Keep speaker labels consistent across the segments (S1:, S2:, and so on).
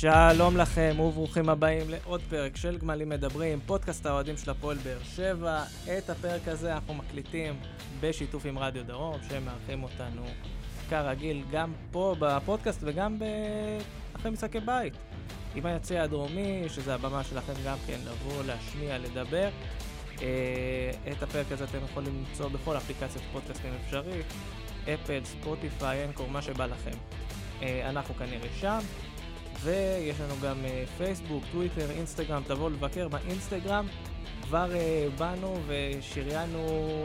S1: שלום לכם וברוכים הבאים לעוד פרק של גמלים מדברים, פודקאסט האוהדים של הפועל באר שבע. את הפרק הזה אנחנו מקליטים בשיתוף עם רדיו דרום, שהם מארחים אותנו כרגיל גם פה בפודקאסט וגם ב... אחרי משחקי בית. עם היציע הדרומי, שזה הבמה שלכם גם כן לבוא, להשמיע, לדבר. אה, את הפרק הזה אתם יכולים למצוא בכל אפליקציית פודקאסטים אפשרי, אפל, ספוטיפיי, אנקור, מה שבא לכם. אה, אנחנו כנראה שם. ויש לנו גם uh, פייסבוק, טוויטר, אינסטגרם, תבואו לבקר באינסטגרם. כבר uh, באנו ושריינו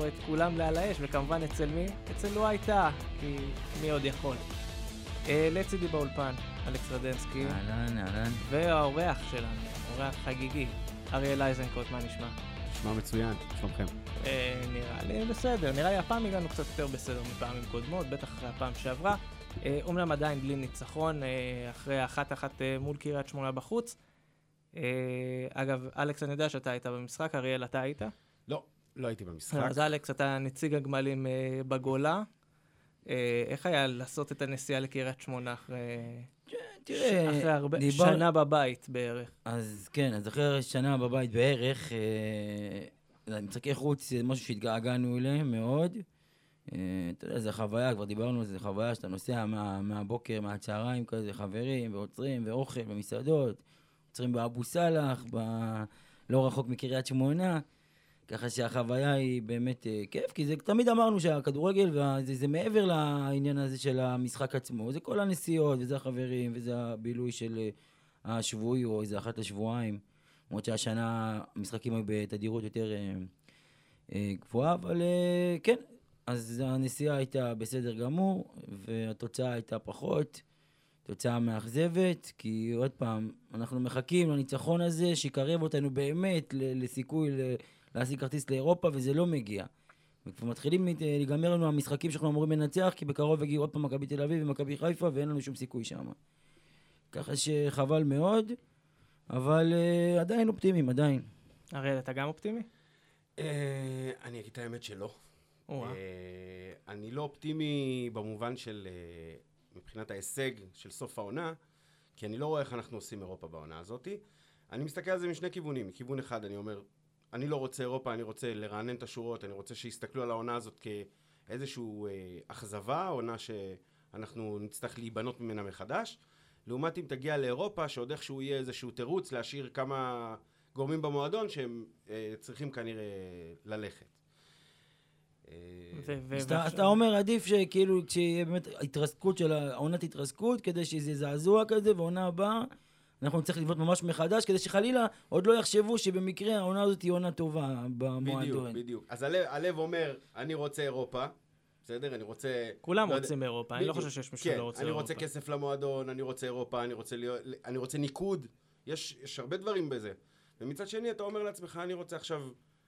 S1: את כולם לעל האש, וכמובן אצל מי? אצל לו הייתה, כי מי עוד יכול. Uh, לצידי באולפן, אלכס רדנסקי.
S2: אהלן, אהלן.
S1: והאורח שלנו, אורח חגיגי, אריאל אייזנקוט, מה נשמע?
S3: נשמע מצוין, שלומכם.
S1: Uh, נראה לי בסדר, נראה לי הפעם הגענו קצת יותר בסדר מפעמים קודמות, בטח אחרי הפעם שעברה. אומנם עדיין בלי ניצחון, אה, אחרי אחת-אחת אה, מול קריית שמונה בחוץ. אה, אגב, אלכס, אני יודע שאתה היית במשחק, אריאל, אתה היית?
S3: לא, לא הייתי במשחק.
S1: אז אלכס, אתה נציג הגמלים בגולה. איך היה לעשות את הנסיעה לקריית שמונה אחרי...
S2: כן, תראה,
S1: אחרי הרבה, דיבר... שנה בבית בערך.
S2: אז כן, אז אחרי שנה בבית בערך, אה, משחקי חוץ זה משהו שהתגעגענו אליהם מאוד. אה, אתה יודע, זו חוויה, כבר דיברנו על זה, זו חוויה שאתה נוסע מה, מהבוקר, מהצהריים כזה, חברים, ועוצרים, ואוכל, ומסעדות, עוצרים באבו סאלח, ב... לא רחוק מקריית שמונה, ככה שהחוויה היא באמת uh, כיף, כי זה, תמיד אמרנו שהכדורגל, וזה, זה מעבר לעניין הזה של המשחק עצמו, זה כל הנסיעות, וזה החברים, וזה הבילוי של uh, השבועי, או איזה אחת לשבועיים, למרות שהשנה המשחקים היו בתדירות יותר גבוהה, אבל כן, אז הנסיעה הייתה בסדר גמור, והתוצאה הייתה פחות. תוצאה מאכזבת, כי עוד פעם, אנחנו מחכים לניצחון הזה, שיקרב אותנו באמת לסיכוי להשיג כרטיס לאירופה, וזה לא מגיע. וכבר מתחילים להיגמר לנו המשחקים שאנחנו אמורים לנצח, כי בקרוב יגיעו עוד פעם מכבי תל אביב ומכבי חיפה, ואין לנו שום סיכוי שם. ככה שחבל מאוד, אבל uh, עדיין אופטימיים, עדיין.
S1: אריאל, אתה גם אופטימי?
S3: Uh, אני אגיד את האמת שלא. אה, אני לא אופטימי במובן של, אה, מבחינת ההישג של סוף העונה, כי אני לא רואה איך אנחנו עושים אירופה בעונה הזאת. אני מסתכל על זה משני כיוונים. מכיוון אחד אני אומר, אני לא רוצה אירופה, אני רוצה לרענן את השורות, אני רוצה שיסתכלו על העונה הזאת כאיזושהי אה, אכזבה, עונה שאנחנו נצטרך להיבנות ממנה מחדש. לעומת אם תגיע לאירופה, שעוד איכשהו יהיה איזשהו תירוץ להשאיר כמה גורמים במועדון שהם אה, צריכים כנראה ללכת.
S2: אז אתה אומר, עדיף שכאילו, כשיהיה באמת התרסקות של העונת התרסקות, כדי שזה זעזוע כזה, ועונה הבאה, אנחנו נצטרך לבנות ממש מחדש, כדי שחלילה עוד לא יחשבו שבמקרה העונה הזאת היא עונה טובה במועדון.
S3: בדיוק, בדיוק. אז הלב, הלב אומר, אני רוצה אירופה, בסדר? אני רוצה...
S1: כולם לא רוצים אירופה, אני לא חושב שיש מישהו
S3: כן,
S1: שלא רוצה
S3: אירופה.
S1: כן,
S3: אני רוצה כסף למועדון, אני רוצה אירופה, אני רוצה, להיות, אני רוצה ניקוד, יש, יש הרבה דברים בזה. ומצד שני, אתה אומר לעצמך, אני רוצה עכשיו...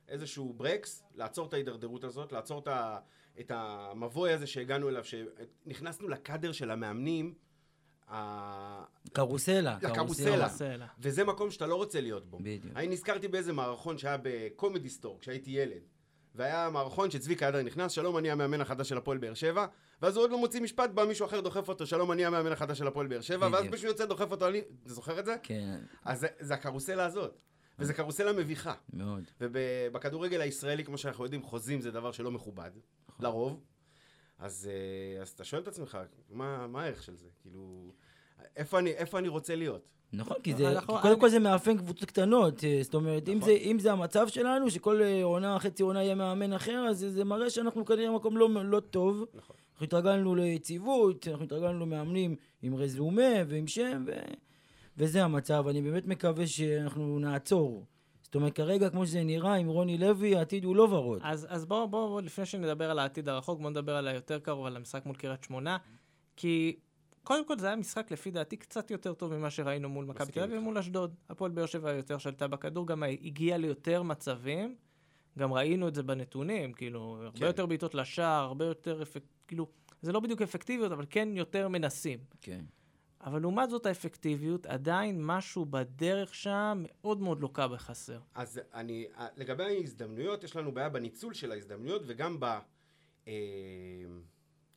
S3: איזשהו ברקס, לעצור את ההידרדרות הזאת, לעצור את, ה, את המבוי הזה שהגענו אליו, שנכנסנו לקאדר של המאמנים.
S2: קרוסלה.
S3: לקרוסלה. וזה מקום שאתה לא רוצה להיות בו.
S2: בדיוק.
S3: אני נזכרתי באיזה מערכון שהיה בקומדי סטור, כשהייתי ילד. והיה מערכון שצביקה אדר נכנס, שלום אני המאמן החדש של הפועל באר שבע, ואז הוא עוד לא מוציא משפט, בא מישהו אחר דוחף אותו, שלום אני המאמן החדש של הפועל באר שבע, ואז מישהו יוצא דוחף אותו, אני... אתה זוכר את זה?
S2: כן.
S3: אז זה, זה הקרוסלה הזאת. וזה קרוסלה מביכה.
S2: מאוד.
S3: ובכדורגל הישראלי, כמו שאנחנו יודעים, חוזים זה דבר שלא מכובד, נכון. לרוב. אז, אה, אז אתה שואל את עצמך, מה, מה הערך של זה? כאילו, איפה אני, איפה אני רוצה להיות?
S2: נכון, כי זה, כי קודם כל זה מאפיין קבוצות קטנות, אה, זאת אומרת, נכון. אם, זה, אם זה המצב שלנו, שכל אה, עונה, חצי עונה יהיה מאמן אחר, אז זה מראה שאנחנו כנראה במקום לא, לא טוב. נכון. אנחנו התרגלנו ליציבות, אנחנו התרגלנו למאמנים עם רזומה ועם שם, ו... וזה המצב. אני באמת מקווה שאנחנו נעצור. זאת אומרת, כרגע, כמו שזה נראה, עם רוני לוי, העתיד הוא לא ורוד.
S1: אז, אז בואו, בואו, בוא, לפני שנדבר על העתיד הרחוק, בואו נדבר על היותר קרוב, על המשחק מול קריית שמונה. כי קודם כל זה היה משחק, לפי דעתי, קצת יותר טוב ממה שראינו מול מכבי תל אביב ומול אשדוד. הפועל באר שבע יותר שלטה בכדור, גם הגיע ליותר מצבים. גם ראינו את זה בנתונים, כאילו, הרבה כן. יותר בעיטות לשער, הרבה יותר אפקט... כאילו, זה לא בדיוק אפקטיביות, אבל כן יותר מנסים.
S2: כן.
S1: אבל לעומת זאת האפקטיביות, עדיין משהו בדרך שם מאוד מאוד לוקה בחסר.
S3: אז אני, לגבי ההזדמנויות, יש לנו בעיה בניצול של ההזדמנויות וגם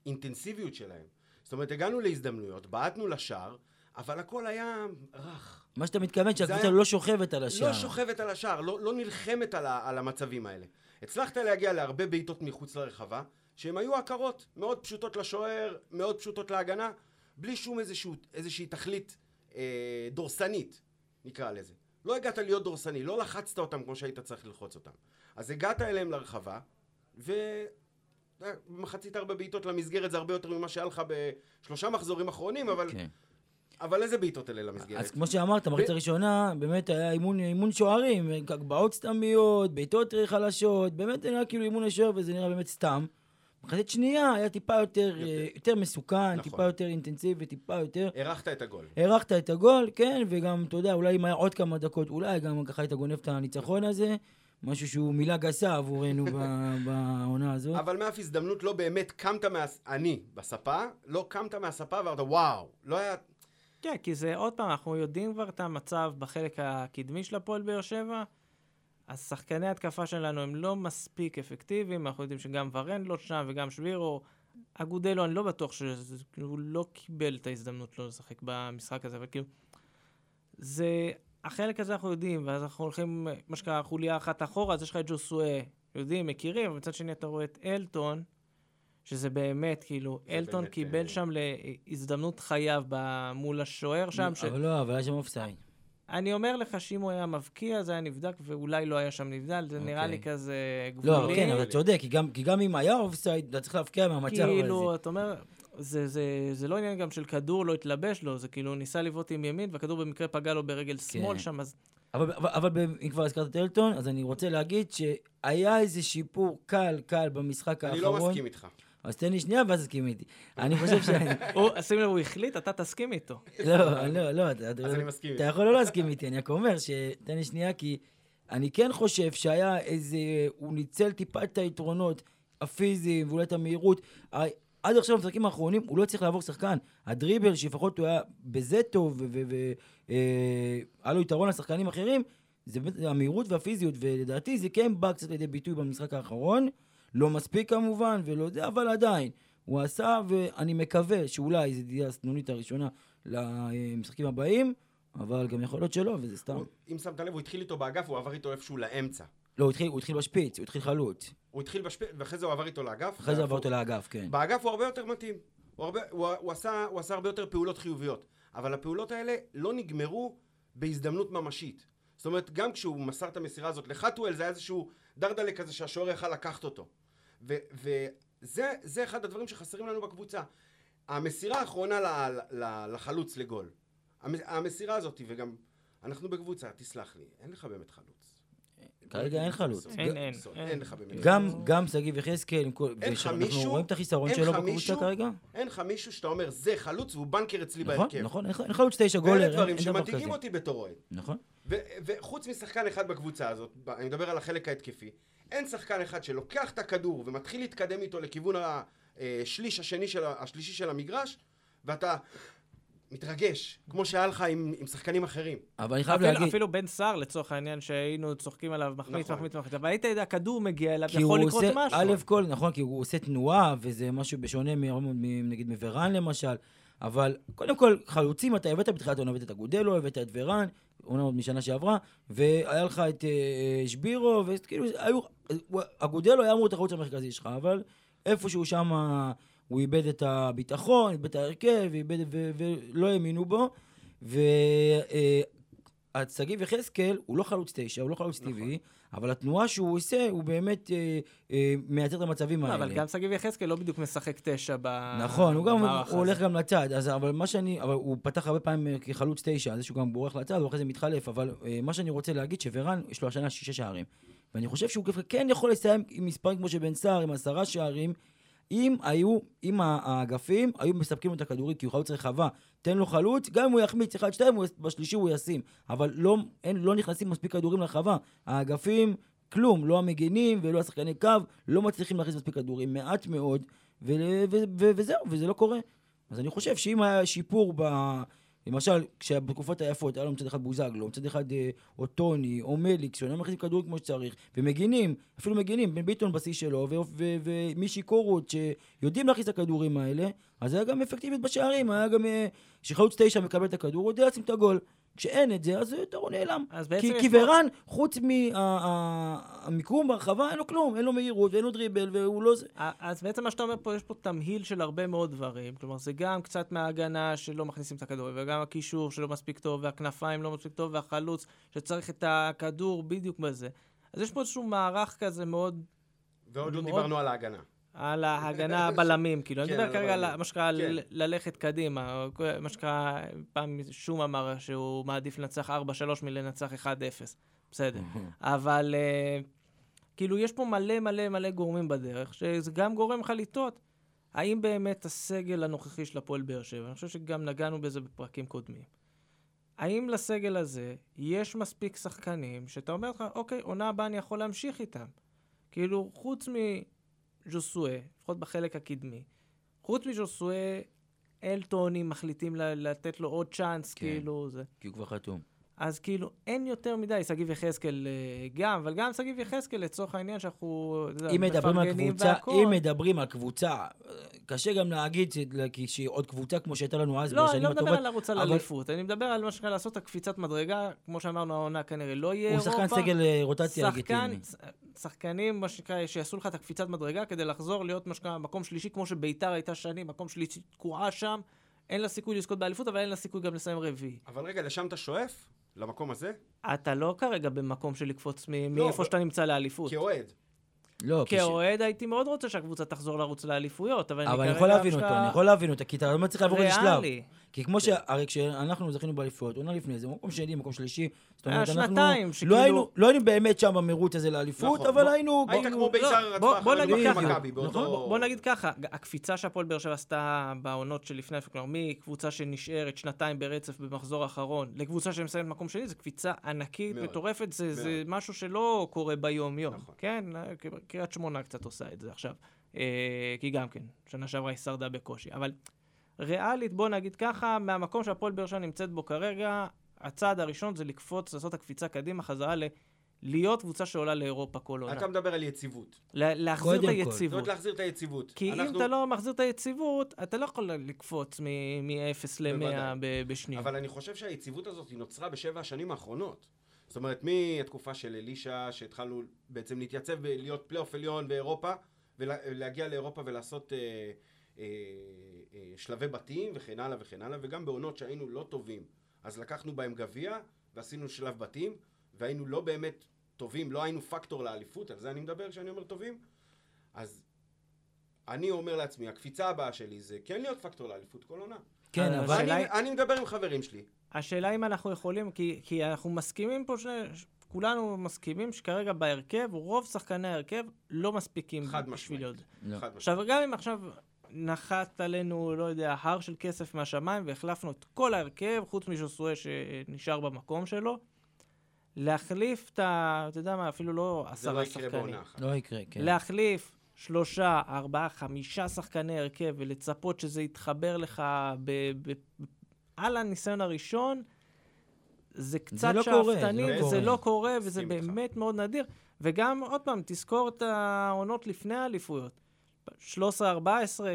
S3: באינטנסיביות אה, שלהם. זאת אומרת, הגענו להזדמנויות, בעטנו לשער, אבל הכל היה רך.
S2: מה שאתה מתכוון, שהקבוצה
S3: היה-
S2: לא שוכבת על השער.
S3: לא שוכבת על השער, לא, לא נלחמת על, ה, על המצבים האלה. הצלחת להגיע להרבה בעיטות מחוץ לרחבה, שהן היו עקרות, מאוד פשוטות לשוער, מאוד פשוטות להגנה, בלי שום איזשהו, איזושהי תכלית אה, דורסנית, נקרא לזה. לא הגעת להיות דורסני, לא לחצת אותם כמו שהיית צריך ללחוץ אותם. אז הגעת אליהם לרחבה, ומחצית הרבה בעיטות למסגרת זה הרבה יותר ממה שהיה לך בשלושה מחזורים אחרונים, אבל,
S2: כן.
S3: אבל איזה בעיטות אלה למסגרת?
S2: אז כמו שאמרת, במחצית הראשונה, באמת היה אימון, אימון שוערים, הגבהות סתמיות, בעיטות חלשות, באמת זה נראה כאילו אימון השוער וזה נראה באמת סתם. מחצית שנייה היה טיפה יותר, אה, יותר מסוכן,
S3: נכון.
S2: טיפה יותר אינטנסיבי, טיפה יותר...
S3: הארכת את הגול.
S2: הארכת את הגול, כן, וגם, אתה יודע, אולי אם היה עוד כמה דקות, אולי גם ככה היית גונב את הניצחון הזה, משהו שהוא מילה גסה עבורנו ב- בעונה הזאת.
S3: אבל מאף הזדמנות לא באמת קמת מה... אני, בספה, לא קמת מהספה ואמרת וואו, לא היה...
S1: כן, כי זה עוד פעם, אנחנו יודעים כבר את המצב בחלק הקדמי של הפועל באר שבע. השחקני התקפה שלנו הם לא מספיק אפקטיביים, אנחנו יודעים שגם ורן לא שם וגם שבירו. אגודלו, אני לא בטוח שהוא לא קיבל את ההזדמנות לא לשחק במשחק הזה, אבל כאילו... זה... החלק הזה אנחנו יודעים, ואז אנחנו הולכים, מה שנקרא, חוליה אחת אחורה, אז יש לך את ג'וסואה, יודעים, מכירים, ומצד שני אתה רואה את אלטון, שזה באמת, כאילו,
S3: זה
S1: אלטון
S3: באמת,
S1: קיבל
S3: אה,
S1: שם להזדמנות חייו מול השוער שם, ש...
S2: אבל לא, אבל היה שם אופסייד.
S1: אני אומר לך שאם הוא היה מבקיע, זה היה נבדק, ואולי לא היה שם נבדל, זה נראה לי
S2: אוקיי.
S1: כזה גבולי.
S2: לא, כן, אבל אתה צודק, כי גם- כי גם אם היה אופסייד, אתה צריך להבקיע מהמצב הזה.
S1: כאילו, אתה אומר, זה, זה, זה לא עניין גם של כדור לא התלבש לו, זה כאילו ניסה לבעוט עם ימין, והכדור במקרה פגע לו ברגל שמאל
S2: כן.
S1: שם, אז
S2: אבל, אבל, אבל אם כבר הזכרת את אלטון, אז אני רוצה להגיד שהיה איזה שיפור קל, קל במשחק
S3: אני
S2: האחרון.
S3: לא מסכים איתך.
S2: אז תן לי שנייה ואז תסכים איתי. אני חושב ש...
S1: הוא, שים לב, הוא החליט, אתה תסכים איתו.
S2: לא, לא, לא. אתה-
S3: אז אני מסכים
S2: אתה. יכול לא להסכים איתי, אני רק אומר ש... תן לי שנייה, כי אני כן חושב שהיה איזה... הוא ניצל טיפה את היתרונות הפיזיים ואולי את המהירות. עד עכשיו במשחקים האחרונים הוא לא הצליח לעבור שחקן. הדריבל, שלפחות הוא היה בזה טוב, והיה לו יתרון לשחקנים אחרים, זה המהירות והפיזיות, ולדעתי זה כן בא קצת לידי ביטוי במשחק האחרון. לא מספיק כמובן, ולא זה, אבל עדיין. הוא עשה, ואני מקווה שאולי זו תהיה הסנונית הראשונה למשחקים הבאים, אבל גם יכול להיות שלא, וזה סתם.
S3: הוא- אם שמת לב, הוא התחיל איתו באגף, הוא עבר איתו איפשהו לאמצע.
S2: לא, הוא התחיל, הוא התחיל בשפיץ, הוא התחיל חלוץ.
S3: הוא התחיל בשפיץ, ואחרי זה הוא עבר איתו לאגף.
S2: אחרי זה עבר
S3: והפוך.
S2: אותו לאגף, כן.
S3: באגף הוא הרבה יותר מתאים. הוא, הרבה, הוא, הוא, עשה, הוא עשה הרבה יותר פעולות חיוביות. אבל הפעולות האלה לא נגמרו בהזדמנות ממשית. זאת אומרת, גם כשהוא מסר את המסירה הזאת לחתואל, זה היה איזשהו דרדלה כזה שהשוער יכל לקחת אותו. וזה זה אחד הדברים שחסרים לנו בקבוצה. המסירה האחרונה ל, ל, לחלוץ לגול. המ- המסירה הזאת, וגם אנחנו בקבוצה, תסלח לי, אין לך באמת חלוץ.
S2: כרגע אין חלוץ.
S1: אין, אין, אין.
S3: לך באמת
S2: גם, שגיב יחזקאל,
S3: מישהו-
S2: רואים את החיסרון שלו בקבוצה כרגע.
S3: אין לך מישהו שאתה אומר, זה חלוץ והוא בנקר אצלי
S2: נכון,
S3: בהרכב.
S2: נכון, ח- אין חלוץ תשע גולר, אין
S3: דברים
S2: אין דבר
S3: שמדאיגים
S2: כזה.
S3: אותי בתור אוהד.
S2: נכון.
S3: וחוץ משחקן אחד בקבוצה הזאת, אני מדבר על החלק ההתקפי, אין שחקן אחד שלוקח את הכדור ומתחיל להתקדם איתו לכיוון השליש השני של, ה- השלישי של המגרש, ואתה מתרגש, כמו שהיה לך עם, עם שחקנים אחרים.
S2: אבל אני חייב
S1: אפילו,
S2: להגיד,
S1: אפילו בן סער, לצורך העניין, שהיינו צוחקים עליו, מחמיץ,
S3: נכון.
S1: מחמיץ, מחמיץ, אבל היית יודע, הכדור מגיע אליו, יכול לקרות
S2: עושה,
S1: משהו.
S2: א' כל, נכון, כי הוא עושה תנועה, וזה משהו בשונה מ- מ- נגיד מוורן למשל, אבל קודם כל, חלוצים, אתה הבאת בתחילת העונה, הבאת את אגודלו, הבאת את ורן, עונה עוד משנה שעברה, והיה לך את אה, שבירו, וכאילו, היו, הוא- אגודלו היה אמור להיות החלוץ המרכזי שלך, אבל איפשהו שם הוא איבד את הביטחון, איבד את ההרכב, איבד, ו- ולא האמינו בו, ושגיב יחזקאל הוא לא חלוץ תשע, הוא לא חלוץ
S3: נכון.
S2: טבעי, אבל התנועה שהוא עושה, הוא באמת אה, אה, מייצר את המצבים
S1: לא,
S2: האלה.
S1: אבל גם שגיב יחזקאל לא בדיוק משחק תשע ב...
S2: נכון, הוא גם,
S1: במערך
S2: הוא הולך. גם לצד, אז, אבל מה שאני, אבל הוא פתח הרבה פעמים אה, כחלוץ תשע, זה שהוא גם בורח לצד, הוא אחרי זה מתחלף, אבל אה, מה שאני רוצה להגיד, שוורן, יש לו השנה שישה שערים. ואני חושב שהוא כן יכול לסיים עם מספרים כמו שבן סער, עם עשרה שערים, אם היו, אם האגפים היו מספקים לו את הכדורים, כי הוא חלוץ רחבה, תן לו חלוץ, גם אם הוא יחמיץ אחד, שתיים, הוא- בשלישי הוא ישים. אבל לא, אין, לא נכנסים מספיק כדורים לרחבה. האגפים, כלום, לא המגינים ולא השחקני קו, לא מצליחים להכניס מספיק כדורים, מעט מאוד, ו- ו- ו- וזהו, וזה לא קורה. אז אני חושב שאם היה שיפור ב... למשל, כשבתקופות היפות היה לנו מצד אחד בוזגלו, מצד אחד אה, או טוני, או מליקס, שהיו מכניסים כדורים כמו שצריך, ומגינים, אפילו מגינים, בן ביטון בשיא שלו, ומישי קורות, שיודעים להכניס את הכדורים האלה, אז היה גם אפקטיביות בשערים, היה גם... כשחלוץ תשע מקבל את הכדור, הוא יודע לשים את הגול. כשאין את זה, אז הוא נעלם. אז בעצם כי, כי ורן, חוץ מהמיקום ברחבה, אין לו כלום, אין לו מהירות ואין לו דריבל, והוא לא...
S1: אז בעצם מה שאתה אומר פה, יש פה תמהיל של הרבה מאוד דברים. כלומר, זה גם קצת מההגנה שלא מכניסים את הכדור, וגם הקישור שלא מספיק טוב, והכנפיים לא מספיק טוב, והחלוץ שצריך את הכדור בדיוק בזה. אז יש פה איזשהו מערך כזה מאוד...
S3: ועוד לא דיברנו על ההגנה.
S1: על ההגנה הבלמים, כאילו, אני כן, מדבר כרגע על מה שנקרא כן. ללכת קדימה, מה שנקרא, פעם שום אמר שהוא מעדיף לנצח 4-3 מלנצח 1-0, בסדר. אבל אה, כאילו, יש פה מלא מלא מלא גורמים בדרך, שזה גם גורם לך לטעות. האם באמת הסגל הנוכחי של הפועל באר שבע, אני חושב שגם נגענו בזה בפרקים קודמים, האם לסגל הזה יש מספיק שחקנים שאתה אומר לך, אוקיי, עונה הבאה אני יכול להמשיך איתם? כאילו, חוץ מ... ז'וסואה, לפחות בחלק הקדמי. חוץ מז'וסואה, אלטונים מחליטים לתת לו עוד צ'אנס, כן, כאילו, זה.
S2: כי הוא כבר חתום.
S1: אז כאילו, אין יותר מדי, שגיב יחזקאל אה, גם, אבל גם שגיב יחזקאל לצורך העניין שאנחנו
S2: אם מדברים על קבוצה, אם מדברים על קבוצה, קשה גם להגיד שהיא עוד קבוצה כמו שהייתה לנו אז
S1: לא, אני לא מדבר על לרוץ על אליפות, אני מדבר על מה שנקרא לעשות הקפיצת מדרגה, כמו שאמרנו, העונה כנראה לא יהיה אירופה.
S2: הוא שחקן סגל אה, רוטציה לגיטימי.
S1: שחקנים, מה שנקרא, שיעשו לך את הקפיצת מדרגה כדי לחזור להיות מה שנקרא מקום שלישי, כמו שביתר הייתה שנים, מקום שלישי תקועה שם. אין לה סיכוי לזכות באליפות, אבל אין לה סיכוי גם לסיים רביעי.
S3: אבל רגע, לשם אתה שואף? למקום הזה?
S1: אתה לא כרגע במקום של לקפוץ לא, מאיפה שאתה נמצא לאליפות.
S3: כאוהד.
S1: לא, כאוהד הייתי מאוד רוצה שהקבוצה תחזור לרוץ לאליפויות, אבל,
S2: אבל אני יכול להבין אותו, אני יכול להבין אותו, כי אתה לא מצליח לעבור איזה שלב. כי כמו ש... הרי כשאנחנו זכינו באליפויות, עונה לפני זה, מקום שני, מקום שלישי,
S1: זאת אומרת, אנחנו... שנתיים,
S2: שכאילו... לא היינו, לא היינו באמת שם במרוץ הזה לאליפות, נכון, אבל היינו...
S3: היית כמו בית"ר רצפה
S1: לא, בוא, נגיד ככה, נכון, בוא נגיד ככה, הקפיצה שהפועל באר שבע עשתה בעונות שלפני, כלומר, מקבוצה שנשארת שנתיים ברצף במחזור האחרון, לקבוצה שמסיימת מקום שני, זו קפיצה ענקית, מטורפת, זה, זה משהו שלא קורה ביום-יום, נכון. כן? קריית שמונה קצת עושה את זה עכשיו. אה, כי גם כן, שנה שעברה היא שרדה בקושי. אבל ריאלית, בוא נגיד ככה, מהמקום שהפועל באר שבע נמצאת בו כרגע, הצעד הראשון זה לקפוץ, לעשות הקפיצה קדימה, חזרה ל... להיות קבוצה שעולה לאירופה כל עונה.
S3: אתה מדבר על יציבות.
S1: להחזיר את היציבות. זאת
S3: אומרת להחזיר את היציבות.
S1: כי אנחנו... אם אתה לא מחזיר את היציבות, אתה לא יכול לקפוץ מ-0 ל-100 בשנייה.
S3: אבל אני חושב שהיציבות הזאת היא נוצרה בשבע השנים האחרונות. זאת אומרת, מהתקופה של אלישע, שהתחלנו בעצם להתייצב ולהיות פלייאוף עליון באירופה, ולהגיע לאירופה ולעשות... אה, שלבי בתים וכן הלאה וכן הלאה, וגם בעונות שהיינו לא טובים, אז לקחנו בהם גביע ועשינו שלב בתים, והיינו לא באמת טובים, לא היינו פקטור לאליפות, על זה אני מדבר כשאני אומר טובים, אז אני אומר לעצמי, הקפיצה הבאה שלי זה כן להיות פקטור לאליפות כל עונה.
S2: כן, אבל...
S3: אני, היא... אני מדבר עם חברים שלי.
S1: השאלה אם אנחנו יכולים, כי, כי אנחנו מסכימים פה, ש... כולנו מסכימים שכרגע בהרכב, רוב שחקני ההרכב לא מספיקים בשביל להיות. לא. עכשיו, גם אם עכשיו נחת עלינו, לא יודע, הר של כסף מהשמיים, והחלפנו את כל ההרכב, חוץ מז'וסואה שנשאר במקום שלו. להחליף את ה... אתה יודע מה, אפילו לא עשרה שחקנים. זה לא יקרה בעונה אחת.
S2: לא יקרה, כן.
S1: להחליף שלושה, ארבעה, חמישה שחקני הרכב, ולצפות שזה יתחבר לך ב... ב... על הניסיון הראשון, זה קצת לא שאפתני, לא וזה לא קורה, וזה באמת מאוד נדיר. וגם, עוד פעם, תזכור את העונות לפני האליפויות. 13-14,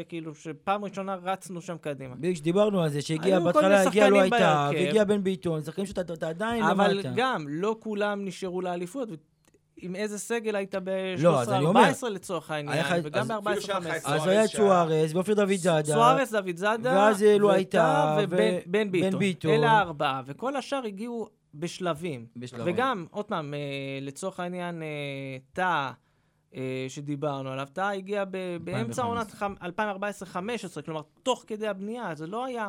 S1: כאילו, שפעם ראשונה רצנו שם קדימה.
S2: בדיוק שדיברנו על זה, שהגיע, בהתחלה הגיע לא הייתה, והגיע בן ביטון, שחקנים שאתה עדיין
S1: למטה. אבל גם, לא כולם נשארו לאליפות, עם איזה סגל היית ב-13-14 לא, לצורך העניין, וגם ב-14-15.
S2: אז היה צ'וארז, ואופיר דוד זאדה.
S1: צ'וארז, דוד זאדה,
S2: ואז אלו הייתה,
S1: ובן ביטון. אלה הארבעה, וכל השאר הגיעו בשלבים. וגם, עוד פעם, אה, לצורך העניין, אה, תא, אה, שדיברנו עליו, טאה הגיע באמצע עונת 2014-2015, כלומר, תוך כדי הבנייה, זה לא היה